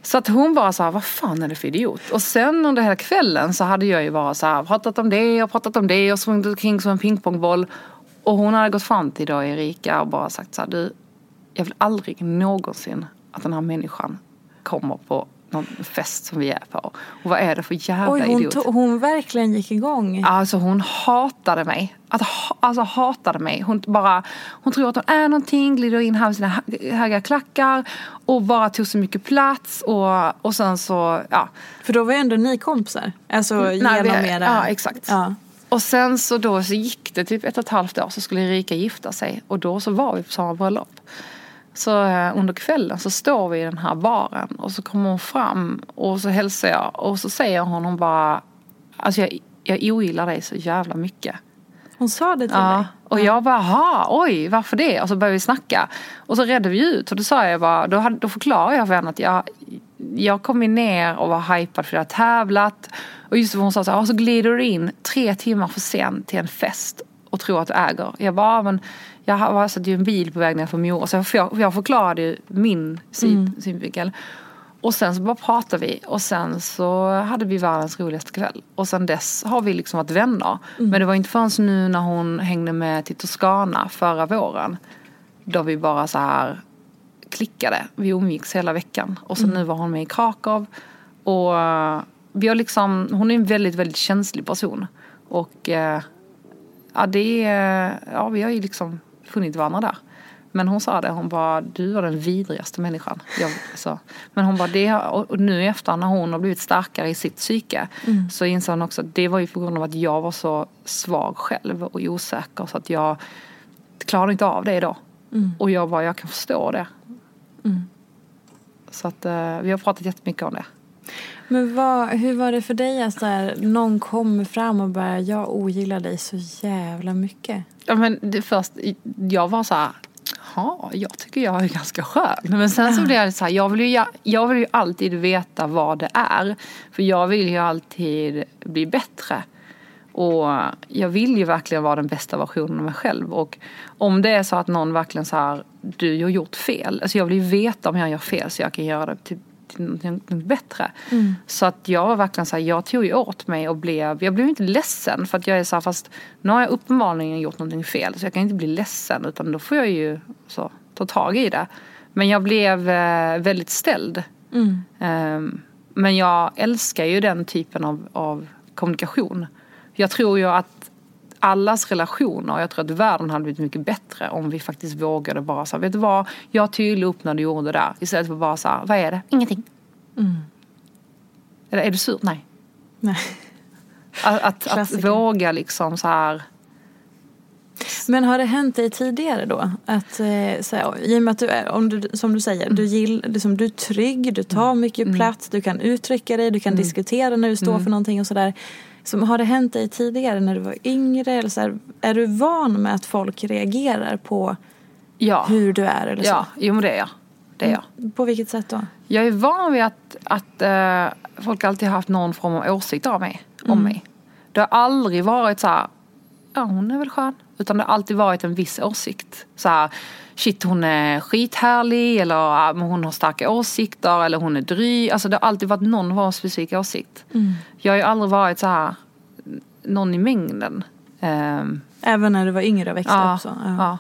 Så att hon bara så här, vad fan är det för idiot? Och sen under hela kvällen så hade jag ju bara så här, pratat om det och pratat om det och sprungit omkring som en pingpongboll. Och hon hade gått fram till då Erika och bara sagt så här, du, jag vill aldrig någonsin att den här människan kommer på någon fest som vi är på. Och vad är det för jävla Oj, hon, idiot? to- hon verkligen gick igång. Alltså hon hatade mig. Att, ha- alltså hatade mig. Hon bara, hon tror att hon är någonting, glider in här med sina hö- höga klackar och bara tog så mycket plats och, och sen så, ja. För då var ju ändå ni kompisar. Alltså Nej, genom vi- era... Ja, exakt. Ja. Och sen så då så gick det typ ett och ett halvt år så skulle Erika gifta sig och då så var vi på samma bröllop. Så eh, under kvällen så står vi i den här baren och så kommer hon fram och så hälsar jag och så säger hon, hon bara Alltså jag, jag ogillar dig så jävla mycket. Hon sa det till Ja, dig? och jag bara, "Ha, oj, varför det? Och så började vi snacka. Och så redde vi ut och då sa jag bara, då, hade, då förklarade jag för henne att jag, jag kom ner och var hypad för att jag hade tävlat. Och just det, hon sa så här, "Ja, så glider du in tre timmar för sent till en fest och tror att du äger. Jag bara, "Ja, men jag var satt ju en bil på väg ner från Mora. Så jag, jag, jag förklarade ju min syd, synvinkel. Och sen så bara pratade vi och sen så hade vi världens roligaste kväll. Och sen dess har vi liksom varit vänner. Mm. Men det var inte förrän nu när hon hängde med till Toscana förra våren. Då vi bara så här klickade. Vi umgicks hela veckan. Och så Mm. nu var hon med i Krakow. Och eh, vi har liksom, hon är en väldigt, väldigt känslig person. Och eh, ja, det är, ja, vi har ju liksom funnit varandra där. Men hon sa det, hon bara, du var den vidrigaste människan. Jag, så. Men hon bara, det, och nu i efterhand när hon har blivit starkare i sitt psyke Mm. så inser hon också att det var ju på grund av att jag var så svag själv och osäker så att jag klarade inte av det då. Mm. Och jag bara, jag kan förstå det. Mm. Så att eh, vi har pratat jättemycket om det. Men vad, hur var det för dig att här, någon kommer fram och bara jag ogillar dig så jävla mycket? Ja, men det först, jag var så här, ja, jag tycker jag är ganska skön. Men sen så blev jag så här, jag vill, ju, jag vill ju alltid veta vad det är. För jag vill ju alltid bli bättre. Och jag vill ju verkligen vara den bästa versionen av mig själv. Och om det är så att någon verkligen så här, du har gjort fel. Alltså jag vill ju veta om jag gör fel så jag kan göra det till, till något bättre. Så att jag var verkligen så här, jag tog ju åt mig och blev, jag blev inte ledsen för att jag är så här, fast nu har jag uppenbarligen gjort någonting fel så jag kan inte bli ledsen utan då får jag ju så, ta tag i det. Men jag blev eh, väldigt ställd. Ehm, men jag älskar ju den typen av, av kommunikation. Jag tror ju att allas relationer, jag tror att världen hade blivit mycket bättre om vi faktiskt vågade bara säga, vet du vad, jag tydde upp när du gjorde det där. Istället för bara säga, vad är det? Ingenting. Eller är du sur? Nej. Nej. Att, att, att våga liksom så här. Men har det hänt dig tidigare då? Att, eh, så här, I och med att du är, om du, som du säger, du, gill, liksom, du är trygg, du tar mycket plats, du kan uttrycka dig, du kan diskutera när du står för någonting och sådär. Så har det hänt dig tidigare när du var yngre? Eller så här, är du van med att folk reagerar på Ja, hur du är? Eller så? ja jo men det är jag. Det är jag. På vilket sätt då? Jag är van vid att, att eh, folk alltid har haft någon form av åsikt av mig, om mig. Det har aldrig varit så här, ja hon är väl skön. Utan det har alltid varit en viss åsikt. Så här, shit hon är skithärlig eller ja, hon har starka åsikter eller hon är dryg. Alltså det har alltid varit någon av specifik åsikt. Jag har ju aldrig varit så här, någon i mängden. Ehm, Även när du var yngre och växte ja, upp så? ja.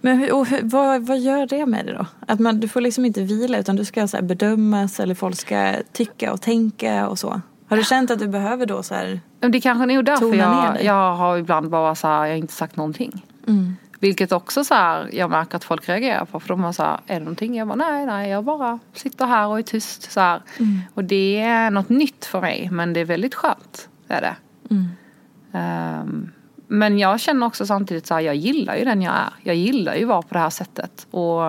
Men hur, hur, vad, vad gör det med dig då? Att man, du får liksom inte vila utan du ska så bedömas eller folk ska tycka och tänka och så. Har du känt att du behöver då så här det är kanske nog därför jag, jag har ibland bara så här, jag har inte sagt någonting. Mm. Vilket också så här, jag märker att folk reagerar på. För de har så här, är det någonting? Jag bara, nej, nej, jag bara sitter här och är tyst. Så här. Mm. Och det är något nytt för mig, men det är väldigt skönt. Det är det. Mm. Ehm, men jag känner också samtidigt så här, jag gillar ju den jag är. Jag gillar ju att vara på det här sättet. Och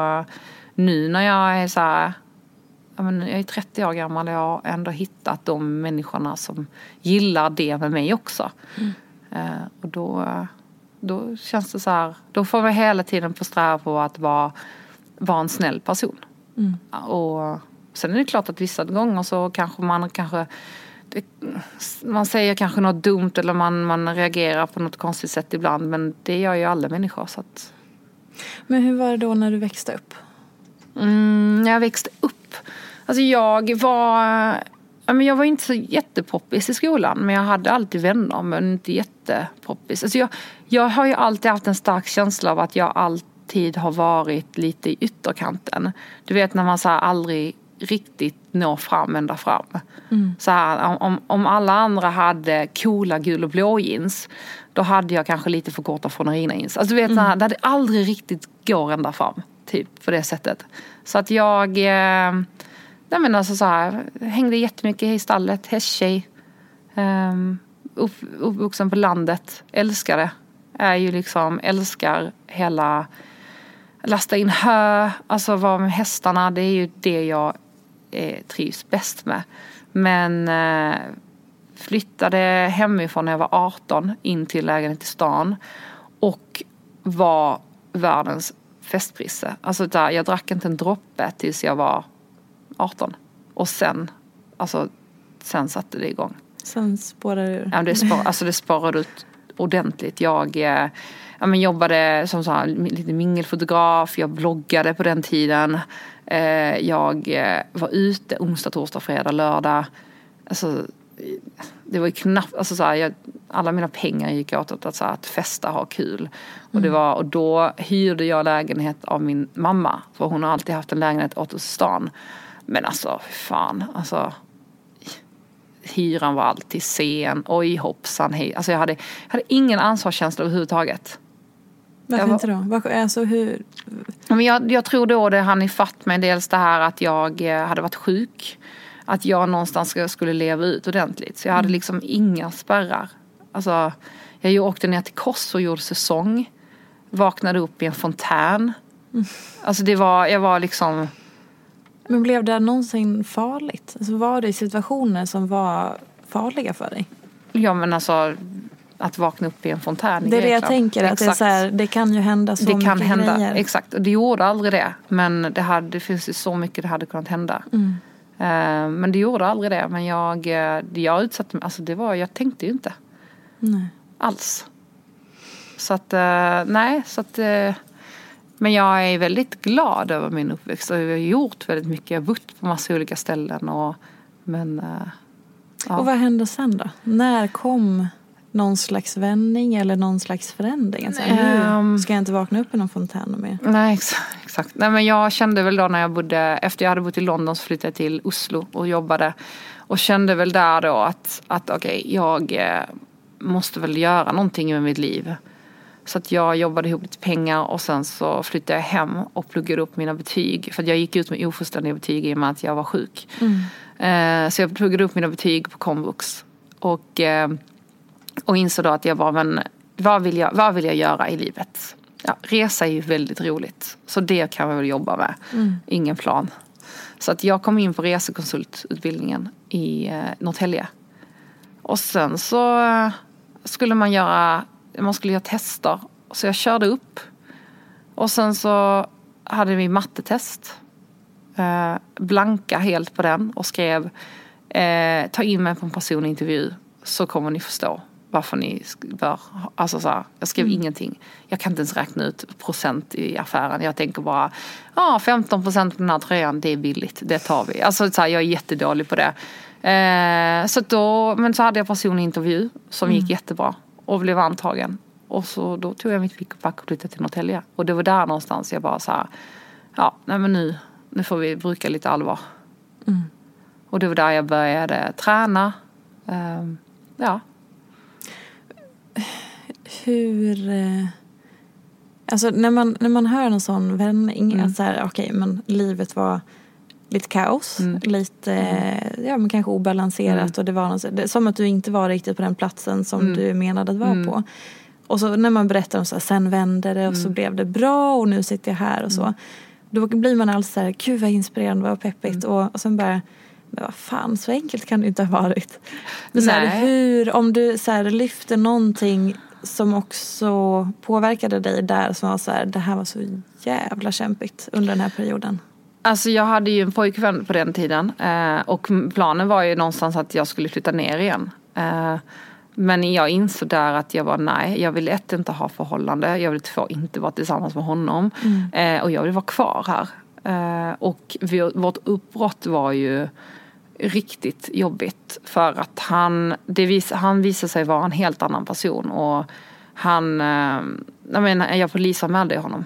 nu när jag är så här, jag, är 30 år gammal och jag har ändå hittat de människorna som gillar det med mig också. Eh, och då, då känns det så här, då får vi hela tiden på sträva på att vara, vara en snäll person. Och sen är det klart att vissa gånger så kanske man kanske det, man säger kanske något dumt eller man, man reagerar på något konstigt sätt ibland men det gör ju alla människor så att Men hur var det då när du växte upp? Mm, när jag växte upp. Alltså jag var... men Jag var inte så jättepoppis i skolan men jag hade alltid vänner men inte jättepoppis. Alltså jag, jag har ju alltid haft en stark känsla av att jag alltid har varit lite i ytterkanten. Du vet när man så aldrig riktigt når fram ända fram. Så här, om, om alla andra hade coola gul och blå jeans då hade jag kanske lite för korta från jeans. Alltså du vet, så här, det hade aldrig riktigt går ända fram. Typ på det sättet. Så att jag eh, nej men alltså så här, hängde jättemycket i stallet, hästtjej. Um, upp, uppvuxen på landet, älskar det. Är ju liksom, älskar hela lasta in hö, alltså vara med hästarna. Det är ju det jag eh, trivs bäst med. Men eh, flyttade hemifrån när jag var 18 in till lägenhet i stan. Och var världens festprisse. Alltså där, jag drack inte en droppe tills jag var 18. Och sen, alltså, sen satte det igång. Sen spårar du ur? Ja, det, spår, alltså det spårade ut ordentligt. Jag eh, ja, men jobbade som så här, lite mingelfotograf, jag bloggade på den tiden. Eh, jag eh, var ute onsdag, torsdag, fredag, lördag. Alltså, det var ju knappt, alltså så här, jag, alla mina pengar gick åt att, att, att festa, ha kul. Och, det var, och då hyrde jag lägenhet av min mamma. För hon har alltid haft en lägenhet åt oss i stan. Men alltså, fan, alltså. Hyran var alltid sen, oj hoppsan hej. Alltså jag hade, jag hade ingen ansvarskänsla överhuvudtaget. Varför var- inte då? Varför, alltså hur? Men jag, jag tror då det hann ifatt mig dels det här att jag eh, hade varit sjuk. Att jag någonstans skulle leva ut ordentligt. Så jag hade liksom inga spärrar. Alltså, jag åkte ner till Kos och gjorde säsong. Vaknade upp i en fontän. Alltså det var, jag var liksom... Men blev det någonsin farligt? Alltså var det situationer som var farliga för dig? Ja men alltså att vakna upp i en fontän Det är det jag Grekland. tänker, att det, är så här, det kan ju hända så det kan mycket hända, grejer. exakt. Och det gjorde aldrig det. Men det, hade, det finns ju så mycket det hade kunnat hända. Mm. Eh, men det gjorde aldrig det. Men jag, eh, jag utsatte mig, alltså det var, jag tänkte ju inte Nej. alls. Så att, eh, nej, så att eh, men jag är väldigt glad över min uppväxt och jag har gjort väldigt mycket. Jag har bott på massa olika ställen och men eh, ja. Och vad hände sen då? När kom någon slags vändning eller någon slags förändring? Alltså, nu Ehm. ska jag inte vakna upp i någon fontän mer. Nej exakt, exakt. Nej men jag kände väl då när jag bodde, efter jag hade bott i London så flyttade jag till Oslo och jobbade. Och kände väl där då att, att okej jag eh, måste väl göra någonting med mitt liv. Så att jag jobbade ihop lite pengar och sen så flyttade jag hem och pluggade upp mina betyg. För att jag gick ut med ofullständiga betyg i och med att jag var sjuk. Eh, så jag pluggade upp mina betyg på komvux. Och, eh, och insåg då att jag var, men vad vill jag, vad vill jag göra i livet? Ja, resa är ju väldigt roligt. Så det kan jag väl jobba med. Ingen plan. Så att jag kom in på resekonsultutbildningen i eh, Norrtälje. Och sen så skulle man göra, man skulle göra tester. Så jag körde upp. Och sen så hade vi mattetest. Eh, blanka helt på den och skrev eh, ta in mig på en personintervju så kommer ni förstå varför ni bör Alltså så här, jag skrev ingenting. Jag kan inte ens räkna ut procent i affären. Jag tänker bara, ja 15 procent på den här tröjan, det är billigt, det tar vi. Alltså så här, jag är jättedålig på det. Eh, så då, men så hade jag personintervju som gick jättebra och blev antagen. Och så då tog jag mitt pick och pack och flyttade till Norrtälje. Och det var där någonstans jag bara så här, ja nej men nu, nu får vi bruka lite allvar. Och det var där jag började träna. Ehm, ja. Hur... eh, Alltså när man, när man hör en sån vändning, Mm. att så här, okej men livet var lite kaos, Mm. lite, eh, ja men kanske obalanserat och det var något, som att du inte var riktigt på den platsen som Mm. du menade att vara på. Och så när man berättar om så här, sen vände det och Mm. så blev det bra och nu sitter jag här och så. Då blir man alltid så här, gud vad inspirerande, vad peppigt Mm. och, och sen bara men vad fan, så enkelt kan det inte ha varit. Men så här, hur, om du så här, lyfter någonting som också påverkade dig där som var så här, det här var så jävla kämpigt under den här perioden. Alltså jag hade ju en pojkvän på den tiden eh, och planen var ju någonstans att jag skulle flytta ner igen. Eh, men jag insåg där att jag var nej, jag vill ett inte ha förhållande, jag vill två inte vara tillsammans med honom eh, och jag vill vara kvar här. Och vårt uppbrott var ju riktigt jobbigt för att han, det vis, han visade sig vara en helt annan person och han, jag menar, jag polisanmälde honom.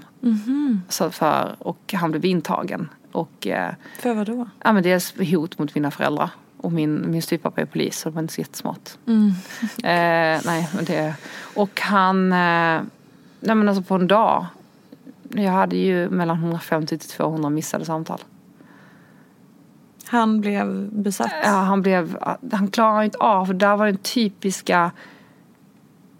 Så för, och han blev intagen. Och eh, För vad då? ja, men dels hot mot mina föräldrar. Och min, min styvpappa är polis så det var inte så jättesmart. Eh, nej, men det, och han, eh, nej men alltså på en dag. Jag hade ju mellan 150 till 200 missade samtal. Han blev besatt. Ja, han blev, han klarade inte av, för där var den typiska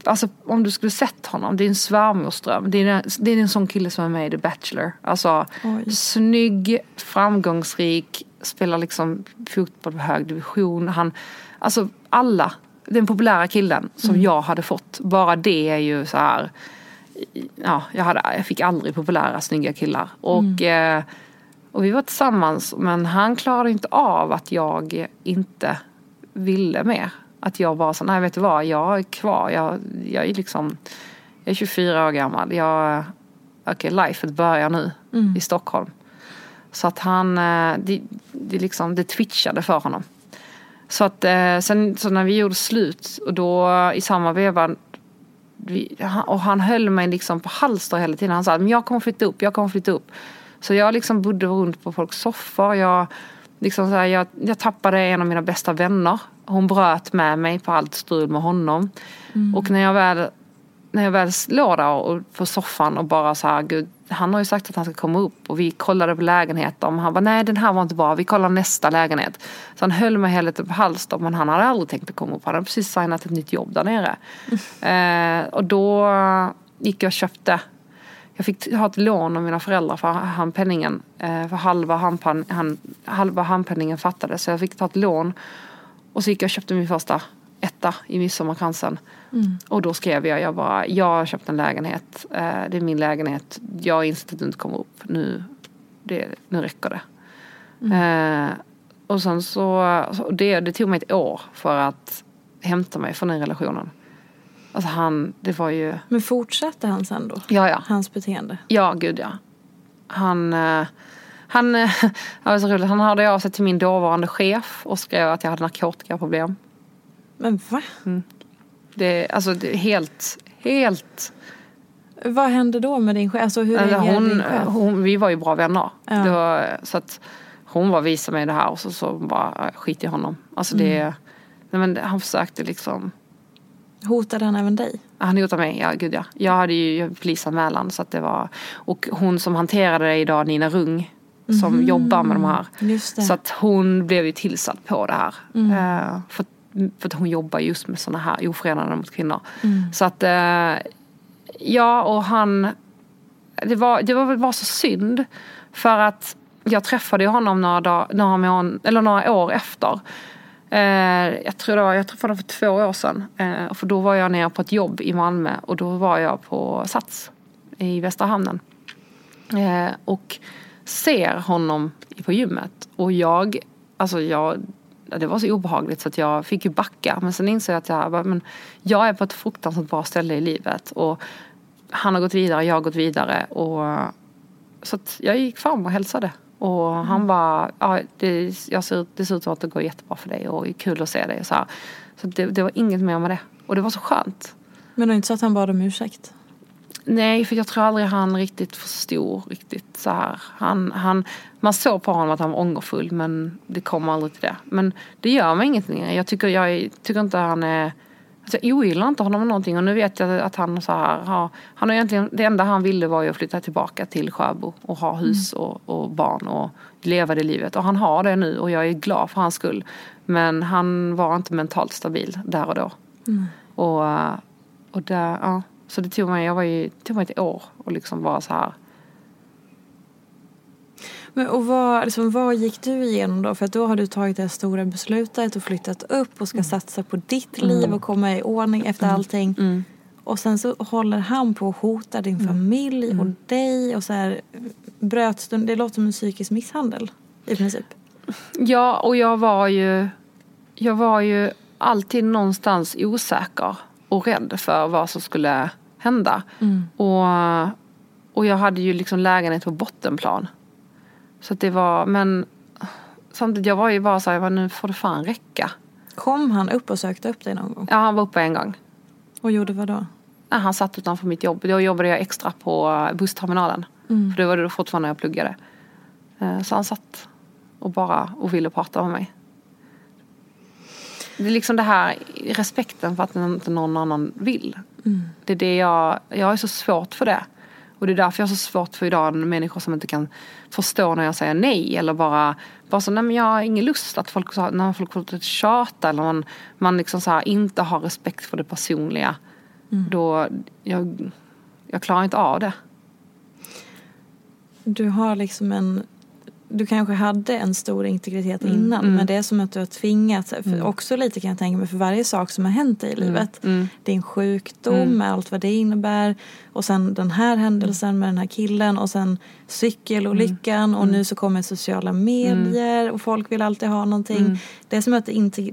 Alltså om du skulle sett honom, det är en svärmorsdröm. Det är, en, det är en sån kille som är med i The Bachelor. Alltså Oj. snygg, framgångsrik, spelar liksom fotboll på hög division. Han, alltså alla, den populära killen som jag hade fått. Bara det är ju så här. Ja, jag, hade, jag fick aldrig populära snygga killar. Och, eh, och vi var tillsammans men han klarade inte av att jag inte ville mer. Att jag bara så, nej vet du vad, jag är kvar. Jag, jag är liksom, jag är 24 år gammal. Jag, okej, okay, lifet börjar nu Mm. i Stockholm. Så att han, eh, det, det, liksom, det twitchade för honom. Så att eh, sen så när vi gjorde slut och då i samma veva och han höll mig liksom på halster hela tiden. Han sa men jag kommer flytta upp, jag kommer flytta upp. Så jag liksom bodde runt på folks soffor. Jag, liksom så här, jag, jag tappade en av mina bästa vänner. Hon bröt med mig på allt strul med honom. Och när jag väl när jag väl låg där och, på soffan och bara så här, gud, han har ju sagt att han ska komma upp och vi kollade på lägenheter och han bara, nej den här var inte bra, vi kollar nästa lägenhet. Så han höll mig hela tiden på halster men han hade aldrig tänkt att komma upp, han hade precis signat ett nytt jobb där nere. Eh, och då gick jag och köpte jag fick ha ett lån av mina föräldrar för handpenningen. Eh, för halva, handpan, han, halva handpenningen fattades. Så jag fick ta ett lån. Och så gick jag och köpte min första etta i Midsommarkransen. Och då skrev jag, jag bara, jag har köpt en lägenhet. Eh, det är min lägenhet. Jag har insett att du inte kommer upp. Nu, det, nu räcker det. Eh, och sen så det, det tog mig ett år för att hämta mig från den relationen. Alltså han, det var ju, Men fortsatte han sen då? ja ja. Hans beteende? Ja, gud ja. Han, eh, han, eh, det var så roligt. han hörde av sig till min dåvarande chef och skrev att jag hade narkotikaproblem. Men va? Det, alltså det helt, helt... Vad hände då med din chef? Alltså hur reagerade hon, din chef? hon, vi var ju bra vänner. Ja. Var, så att hon var visade mig det här och så, så bara skit i honom. Alltså det, Mm. nej men han försökte liksom Hotade han även dig? Han hotade mig, ja gud ja. Jag hade ju polisanmälan så att det var Och hon som hanterade det idag, Nina Rung Som jobbar med de här. Mm. Så att hon blev ju tillsatt på det här Eh, för, för att hon jobbar just med sådana här ofredanden mot kvinnor Mm. Så att eh, Ja och han Det var, det var bara så synd För att jag träffade honom några, dag, några, mån, eller några år efter Eh, jag tror det var, jag träffade honom för två år sedan. Eh, för då var jag nere på ett jobb i Malmö och då var jag på Sats i Västra hamnen. Eh, och ser honom på gymmet och jag, alltså jag, det var så obehagligt så att jag fick ju backa. Men sen insåg jag att jag, bara, men jag är på ett fruktansvärt bra ställe i livet och han har gått vidare, jag har gått vidare och så att jag gick fram och hälsade. Och han bara, ja, det, jag ser, det ser ut som att det går jättebra för dig och det är kul att se dig. Och så här. så det, det var inget mer med det. Och det var så skönt. Men det var inte så att han bad om ursäkt? Nej, för jag tror aldrig han riktigt förstod riktigt så här. Han, han, man såg på honom att han var ångerfull men det kom aldrig till det. Men det gör mig ingenting. Jag tycker, jag är- tycker inte han är... Alltså jag ogillar inte honom någonting och nu vet jag att han så här har... Han har egentligen, det enda han ville var ju att flytta tillbaka till Sjöbo och ha hus och, och barn och leva det livet. Och han har det nu och jag är glad för hans skull. Men han var inte mentalt stabil där och då. Och, eh, och där, ja. Så det tog mig, jag var ju, tog mig ett år och liksom vara så här. Men, och vad, liksom, vad gick du igenom då? För att då har du tagit det här stora beslutet och flyttat upp och ska satsa på ditt liv och komma i ordning efter allting. Och sen så håller han på att hota din familj och dig och så här bröts du, det låter som en psykisk misshandel i princip. Ja, och jag var ju, jag var ju alltid någonstans osäker och rädd för vad som skulle hända. Och, och jag hade ju liksom lägenhet på bottenplan. Så det var, men samtidigt jag var ju bara så här, nu får det fan räcka. Kom han upp och sökte upp dig någon gång? Ja, han var uppe en gång. Och gjorde vad då? Ja, han satt utanför mitt jobb. Då jobbade jag extra på bussterminalen. För det var det fortfarande jag pluggade. Eh, Så han satt och bara och ville prata med mig. Det är liksom det här respekten för att inte någon annan vill. Det är det jag, jag är så svårt för det. Och det är därför jag har så svårt för idag människor som inte kan förstå när jag säger nej. Eller bara, bara så, nej men jag har ingen lust att folk, när folk får tjata eller man, man liksom så här, inte har respekt för det personliga. Då, jag, jag klarar inte av det. Du har liksom en du kanske hade en stor integritet Mm, innan mm. men det är som att du har tvingats, Mm. också lite kan jag tänka mig för varje sak som har hänt dig i livet. Mm. Din sjukdom Mm. med allt vad det innebär och sen den här händelsen med den här killen och sen cykelolyckan och Mm. nu så kommer sociala medier och folk vill alltid ha någonting. Mm. Det är som att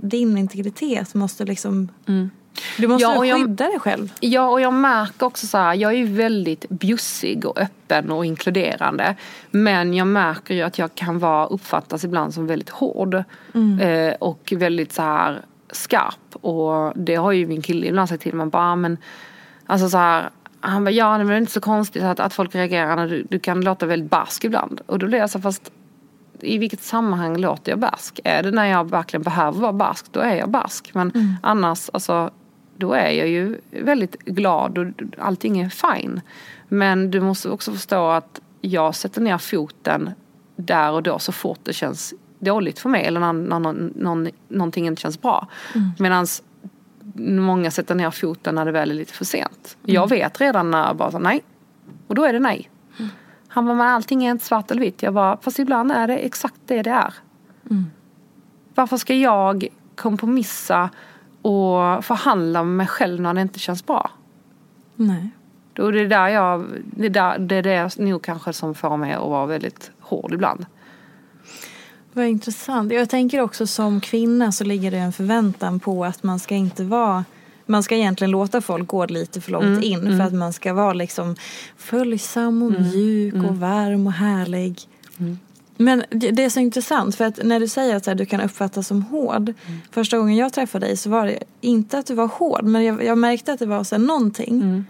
din integritet måste liksom, Mm. Du måste Ja, och jag- skydda dig själv. Ja, och jag märker också så här, jag är ju väldigt bjussig och öppen och inkluderande. Men jag märker ju att jag kan vara, uppfattas ibland som väldigt hård. Mm. Eh, och väldigt så här skarp. Och det har ju min kille ibland sagt till mig, bara, "Ah, men alltså så här, han bara, ja men det är inte så konstigt att, att folk reagerar när du, du kan låta väldigt barsk ibland. Och då blir jag så fast i vilket sammanhang låter jag barsk? Är det när jag verkligen behöver vara barsk, då är jag barsk. Men Mm. annars, alltså, då är jag ju väldigt glad och allting är fine. Men du måste också förstå att jag sätter ner foten där och då så fort det känns dåligt för mig eller när, när någon, någon, någonting inte känns bra. Mm. Medan många sätter ner foten när det väl är lite för sent. Jag vet redan när jag bara så, nej. Och då är det nej. Han bara, men allting är inte svart eller vitt. Jag bara, fast ibland är det exakt det det är. Varför ska jag kompromissa och förhandla med mig själv när det inte känns bra? Nej. Då är det där jag, det är där, det är det nog kanske som får mig att vara väldigt hård ibland. Vad intressant. Jag tänker också som kvinna så ligger det en förväntan på att man ska inte vara man ska egentligen låta folk gå lite för långt Mm, in mm. för att man ska vara liksom följsam och mjuk och varm och härlig. Men det det är så intressant för att när du säger att här, du kan uppfattas som hård. Första gången jag träffade dig så var det inte att du var hård men jag, jag märkte att det var så här, någonting.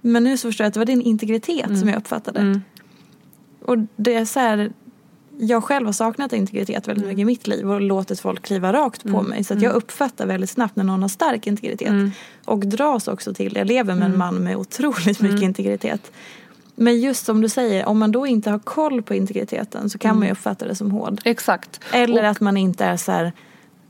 Men nu så förstår jag att det var din integritet som jag uppfattade. Och det är så här, jag själv har saknat integritet väldigt mycket i mitt liv och låtit folk kliva rakt på mig. Så att jag uppfattar väldigt snabbt när någon har stark integritet. Och dras också till. Jag lever med en man med otroligt mycket integritet. Men just som du säger, om man då inte har koll på integriteten så kan man ju uppfatta det som hård. Exakt. Eller Och- att man inte är så här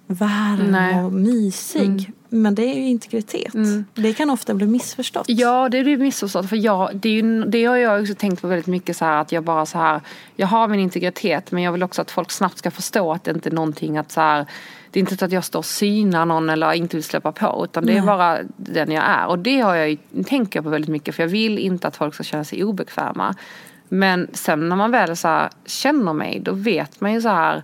varm Nej. och mysig. Men det är ju integritet. Det kan ofta bli missförstått. Ja, det är det missförstått. För jag, det, är ju, det har jag också tänkt på väldigt mycket så här att jag bara så här, jag har min integritet men jag vill också att folk snabbt ska förstå att det inte är någonting att så här, det är inte så att jag står och synar någon eller inte vill släppa på utan det är Nej. bara den jag är. Och det har jag ju, tänker jag på väldigt mycket för jag vill inte att folk ska känna sig obekväma. Men sen när man väl så här, känner mig då vet man ju så här,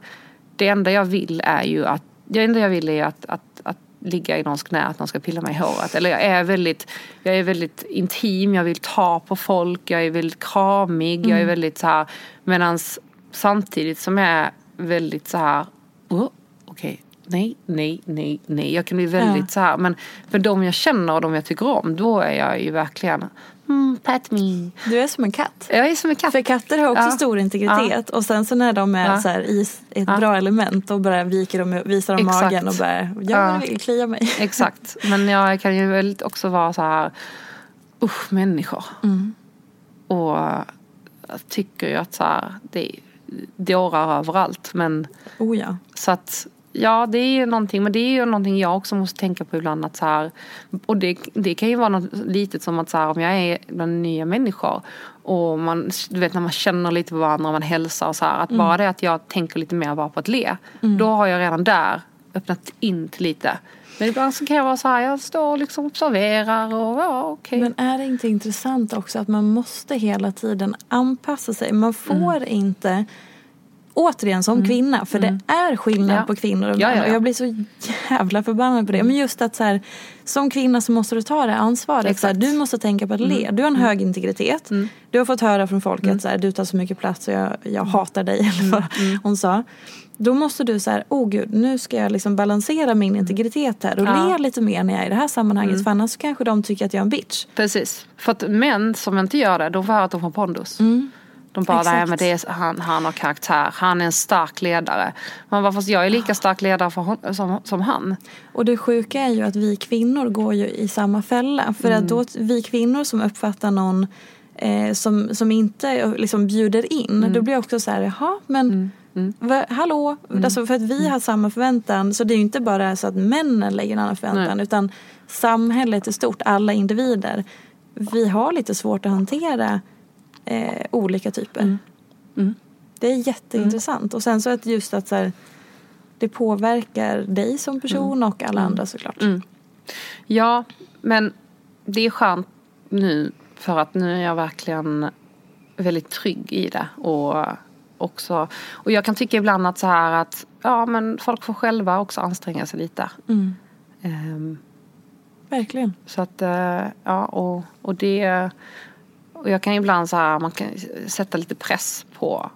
det enda jag vill är ju att, det enda jag vill är att, att, att ligga i någons knä, att någon ska pilla mig i håret. Eller jag är väldigt, jag är väldigt intim, jag vill ta på folk, jag är väldigt kramig, jag är väldigt så här. Medans samtidigt som jag är väldigt så här, oh, okej, nej, nej, nej, nej. Jag kan bli väldigt Ja. så här, men för de jag känner och de jag tycker om, då är jag ju verkligen, mm, pat me. Du är som en katt. Jag är som en katt. För katter har också Ja. stor integritet och sen så när de är Ja. så här i ett Ja. bra element då bara viker de, visar de Exakt. magen och bara jag Ja. vill klia mig. Exakt, men jag kan ju också vara så här, usch människor. Och jag tycker ju att så här, det är dårar överallt. Men Oh ja. så att ja, det är ju någonting, men det är ju någonting jag också måste tänka på ibland att så här, och det, det kan ju vara något litet som att så här, om jag är bland nya människor och man, du vet när man känner lite på varandra och man hälsar och så här, att bara det att jag tänker lite mer bara på att le, då har jag redan där öppnat in till lite. Men ibland så kan jag vara så här, jag står och liksom observerar och ja okej. Men är det inte intressant också att man måste hela tiden anpassa sig? Man får Mm. inte Återigen som kvinna, för det är skillnad Ja. på kvinnor och män. ja, ja. Och jag blir så jävla förbannad på det. Men just att så här, som kvinna så måste du ta det ansvaret. Så här, Exakt. Mm. du måste tänka på att le. Du har en hög integritet. Du har fått höra från folk att så här, du tar så mycket plats och jag, jag hatar dig. Eller vad hon sa. Då måste du så här, oh gud, nu ska jag liksom balansera min integritet här och Ja. le lite mer när jag är i det här sammanhanget. För annars kanske de tycker att jag är en bitch. Precis. För att män som inte gör det, de får höra att de får pondus. De bara, nej men det är, han, han har karaktär, han är en stark ledare. Man bara, fast jag är lika stark ledare hon, som, som han. Och det sjuka är ju att vi kvinnor går ju i samma fälla. För att då vi kvinnor som uppfattar någon eh, som, som inte liksom bjuder in. Då blir jag också så här, jaha men Va, hallå? Alltså för att vi har samma förväntan. Så det är ju inte bara så att männen lägger en annan förväntan. Nej. Utan samhället i stort, alla individer. Vi har lite svårt att hantera eh, olika typer. Det är jätteintressant. Och sen så att just att så här, det påverkar dig som person och alla andra såklart. Mm. Ja, men det är skönt nu för att nu är jag verkligen väldigt trygg i det. Och, också, och jag kan tycka ibland att så här att ja men folk får själva också anstränga sig lite. Mm. Ehm, Verkligen. så att eh, ja och, och det och jag kan ibland så här man kan sätta lite press på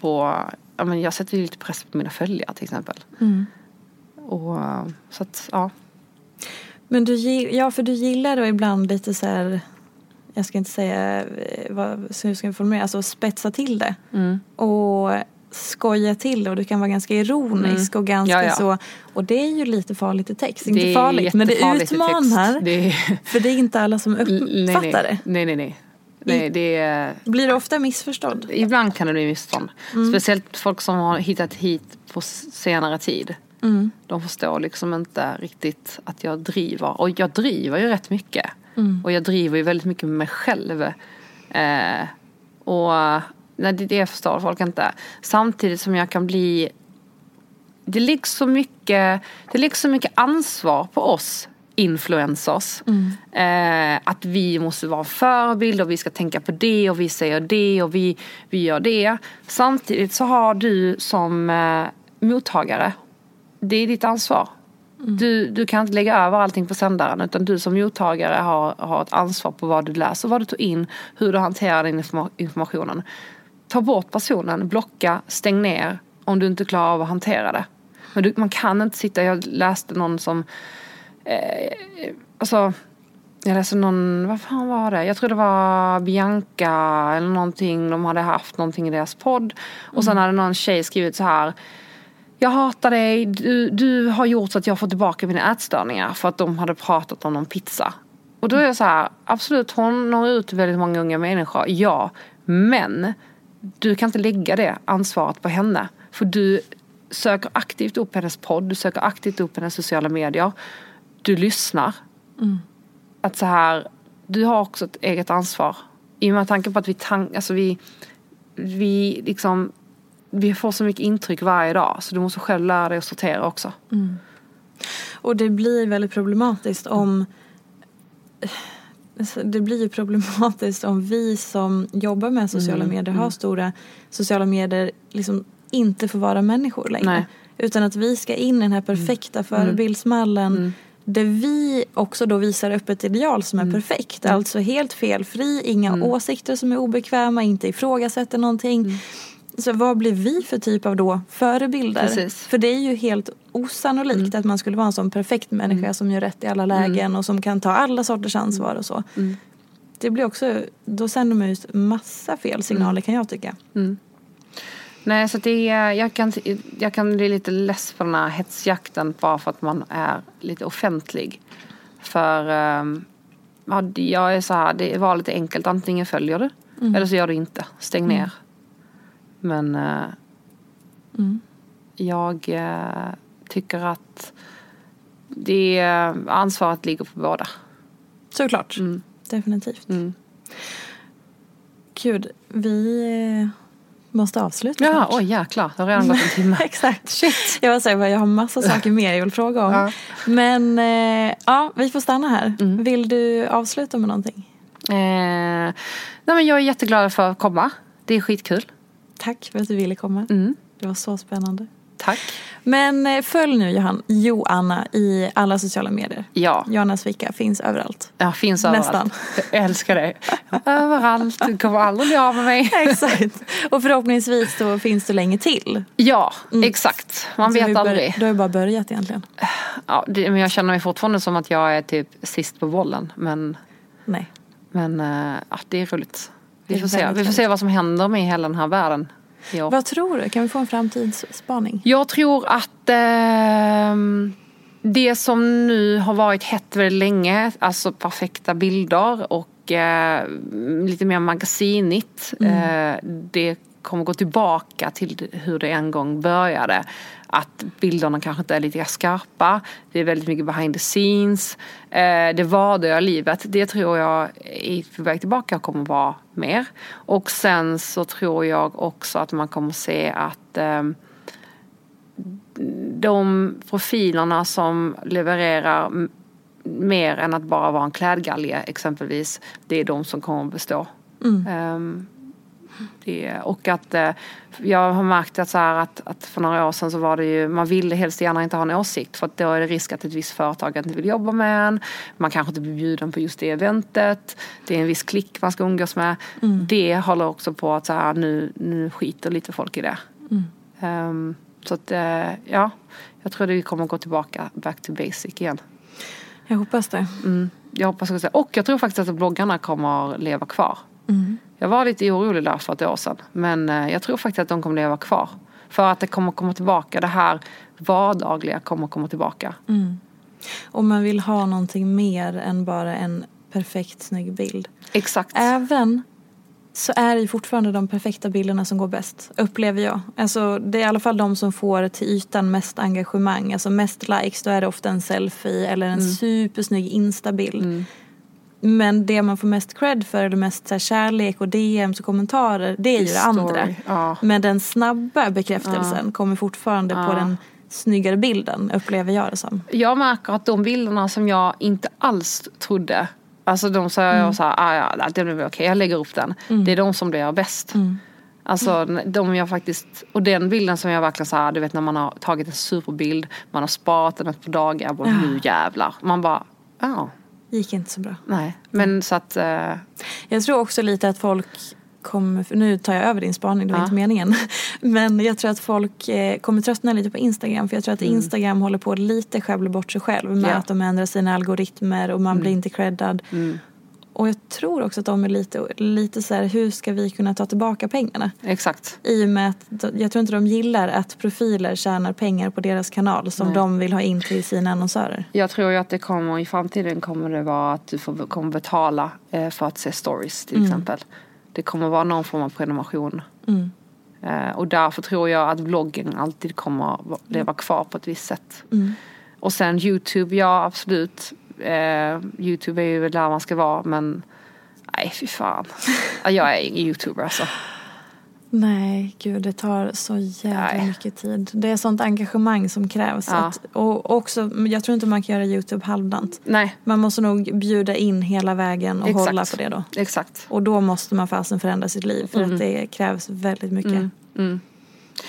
på ja men jag sätter ju lite press på mina följare till exempel. Mm. Och så att ja. Men du, ja, för du gillar då ibland lite så här, jag ska inte säga eh, vad, så hur ska jag formulera, alltså spetsa till det. Mm. Och skoja till det och du kan vara ganska ironisk och ganska Mm. Ja, ja. så. Och det är ju lite farligt i text. Det Inte farligt men det utmanar. Det är- För det är inte alla som nej, uppfattar det. nej. nej, nej, nej. Det är... Blir du ofta missförstådd? Ibland kan det bli missförstånd. Speciellt folk som har hittat hit på senare tid. Mm. De förstår liksom inte riktigt att jag driver. Och jag driver ju rätt mycket. Och jag driver ju väldigt mycket med mig själv. Eh, och nej, det, det förstår folk inte. Samtidigt som jag kan bli det ligger så mycket, det ligger så mycket ansvar på oss influencers. Eh, att vi måste vara förebild och vi ska tänka på det och vi säger det och vi, vi gör det. Samtidigt så har du som eh, mottagare, det är ditt ansvar. Du, du kan inte lägga över allting på sändaren utan du som mottagare har, har ett ansvar på vad du läser, vad du tar in, hur du hanterar den informa- informationen. Ta bort personen, blocka, stäng ner om du inte klarar av att hantera det. Men du, man kan inte sitta, jag läste någon som, eh, alltså jag läste någon, vad fan var det? Jag tror det var Bianca eller någonting. De hade haft någonting i deras podd. Och sen hade någon tjej skrivit så här. Jag hatar dig, du, du har gjort så att jag får tillbaka mina ätstörningar. För att de hade pratat om någon pizza. Och då är jag så här, absolut hon når ut till väldigt många unga människor, ja. Men du kan inte lägga det ansvaret på henne. För du söker aktivt upp hennes podd, du söker aktivt upp hennes sociala medier. Du lyssnar att så här, du har också ett eget ansvar. I och med tanke på att vi, tank, alltså vi, vi liksom, vi får så mycket intryck varje dag. Så du måste själv lära dig att sortera också. Och det blir väldigt problematiskt om det blir ju problematiskt om vi som jobbar med sociala Mm, medier, har stora sociala medier, liksom inte får vara människor längre. Nej. Mm. Utan att vi ska in i den här perfekta förebildsmallen där vi också då visar upp ett ideal som Mm. är perfekt. Alltså helt felfri, inga åsikter som är obekväma, inte ifrågasätter någonting. Så vad blir vi för typ av då förebilder? Mm. Precis. För det är ju helt osannolikt Mm. att man skulle vara en sån perfekt människa som gör rätt i alla lägen och som kan ta alla sorters ansvar och så. Mm. Det blir också, då sänder man ut massa fel signaler Mm. kan jag tycka. Nej, så det är, jag, kan, jag kan bli lite less på den här hetsjakten bara för att man är lite offentlig. För ehm, ja, jag är så här, det var lite enkelt. Antingen följer du eller så gör du inte. Stäng ner. Men eh, jag eh, tycker att det ansvaret ligger på båda. Såklart, definitivt. Mm. Gud, vi eh, måste avsluta Ja, snart. oj jäklar. Det har redan gått en timme. Exakt. Shit. Jag var säga, jag har massa saker mer jag vill fråga om. Ja. Men eh, ja, vi får stanna här. Mm. Vill du avsluta med någonting? Eh, nej, men jag är jätteglad för att komma. Det är skitkul. Tack för att du ville komma. Mm. Det var så spännande. Tack. Men eh, följ nu Johan, Joanna i alla sociala medier. Ja, Johannas Vika finns överallt. jag finns överallt. Nästan. Jag älskar dig. överallt. Du kommer aldrig bli av med mig. Exakt. Och förhoppningsvis så finns du länge till. Ja, exakt. Man Så vi vet aldrig. Du har ju bara börjat egentligen. Ja, det, men jag känner mig fortfarande som att jag är typ sist på bollen. Men, Nej. men ja, det är roligt. Vi får, se. vi får se vad som händer med hela den här världen år. Vad tror du? Kan vi få en framtidsspaning? Jag tror att ehm, det som nu har varit hett väldigt länge, alltså perfekta bilder och eh, lite mer magasinigt, eh, det kommer gå tillbaka till hur det en gång började. Att bilderna kanske inte är lika skarpa. Det är väldigt mycket behind the scenes. Eh, det vardagliga livet, det tror jag är på väg tillbaka kommer vara mer. Och sen så tror jag också att man kommer se att eh, de profilerna som levererar mer än att bara vara en klädgalge exempelvis. Det är de som kommer att bestå. Mm. Um, det, och att eh, jag har märkt att, så här, att, att för några år sedan så var det ju, man ville helst gärna inte ha en åsikt för att då är det risk att ett visst företag inte vill jobba med en. Man kanske inte blir bjuden på just det eventet. Det är en viss klick man ska umgås med. Mm. Det håller också på att så här, nu, nu skiter lite folk i det. Mm. Um, så att eh, ja, jag tror att vi kommer gå tillbaka back to basic igen. Jag hoppas det. Mm, jag hoppas också Och jag tror faktiskt att bloggarna kommer leva kvar. Mm. Jag var lite orolig där för ett år sedan. Men eh, jag tror faktiskt att de kommer leva kvar. För att det kommer komma tillbaka. Det här vardagliga kommer komma tillbaka. Mm. Och man vill ha någonting mer än bara en perfekt snygg bild. Exakt. Även så är det ju fortfarande de perfekta bilderna som går bäst, upplever jag. Alltså, det är i alla fall de som får till ytan mest engagemang, alltså mest likes. Då är det ofta en selfie eller en mm. supersnygg instabild. Mm. Men det man får mest cred för, eller mest så här, kärlek och DMs och kommentarer, det är ju det andra. Ja. Men den snabba bekräftelsen ja. kommer fortfarande ja. på den snyggare bilden, upplever jag det som. Jag märker att de bilderna som jag inte alls trodde Alltså de sa mm. jag så här, ah, ja, det blir okej, jag lägger upp den. Mm. Det är de som blir bäst. Mm. Alltså de jag faktiskt, och den bilden som jag verkligen så här, du vet när man har tagit en superbild, man har sparat den ett par dagar, bara, nu jävlar. Man bara, ja. Gick inte så bra. Nej, men så att. Uh... Jag tror också lite att folk kommer, nu tar jag över din spaning, det var ja. inte meningen. Men jag tror att folk eh, kommer tröttna lite på Instagram för jag tror att mm. Instagram håller på att lite skäbbla bort sig själv med ja. att de ändrar sina algoritmer och man mm. blir inte creddad. Mm. Och jag tror också att de är lite, lite så här, hur ska vi kunna ta tillbaka pengarna? Exakt. I och med att jag tror inte de gillar att profiler tjänar pengar på deras kanal som Nej. de vill ha in till sina annonsörer. Jag tror ju att det kommer, i framtiden kommer det vara att du får, kommer betala eh, för att se stories till mm. exempel det kommer vara någon form av prenumeration. Mm. Eh, och därför tror jag att vloggen alltid kommer leva kvar på ett visst sätt. Mm. Och sen Youtube, ja absolut. Eh, Youtube är ju där man ska vara men nej fy fan. jag är ingen youtuber alltså. Nej, gud det tar så jävla Nej. mycket tid. Det är sånt engagemang som krävs. Ja. Att, och också, jag tror inte man kan göra Youtube halvdant. Nej. Man måste nog bjuda in hela vägen och Exakt. hålla på det då. Exakt. Och då måste man fasen förändra sitt liv för mm. att det krävs väldigt mycket. Mm. Mm.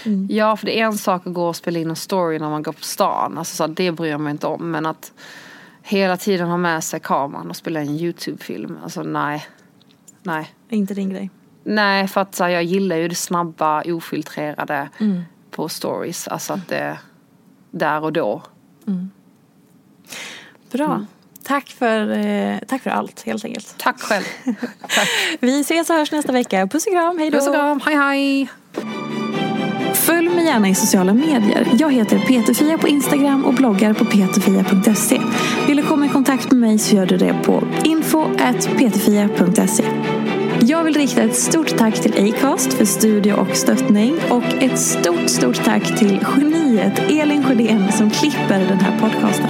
Mm. Ja, för det är en sak att gå och spela in en story när man går på stan. Alltså, så det bryr jag mig inte om. Men att hela tiden ha med sig kameran och spela en Youtube-film. Alltså nej. Nej. Inte din grej. Nej, för att så jag gillar ju det snabba, ofiltrerade mm. på stories. Alltså att det där och då. Mm. Bra. Mm. Tack för, eh, tack för allt helt enkelt. Tack själv. tack. Vi ses och hörs nästa vecka. Puss och kram, hej då. Puss och kram, hej hej. Följ mig gärna i sociala medier. Jag heter Peterfia på Instagram och bloggar på peterfia.se kontakt med mig så gör du det på info.peterfia.se. Jag vill rikta ett stort tack till Acast för studie och stöttning och ett stort, stort tack till geniet Elin Sjödén som klipper den här podcasten.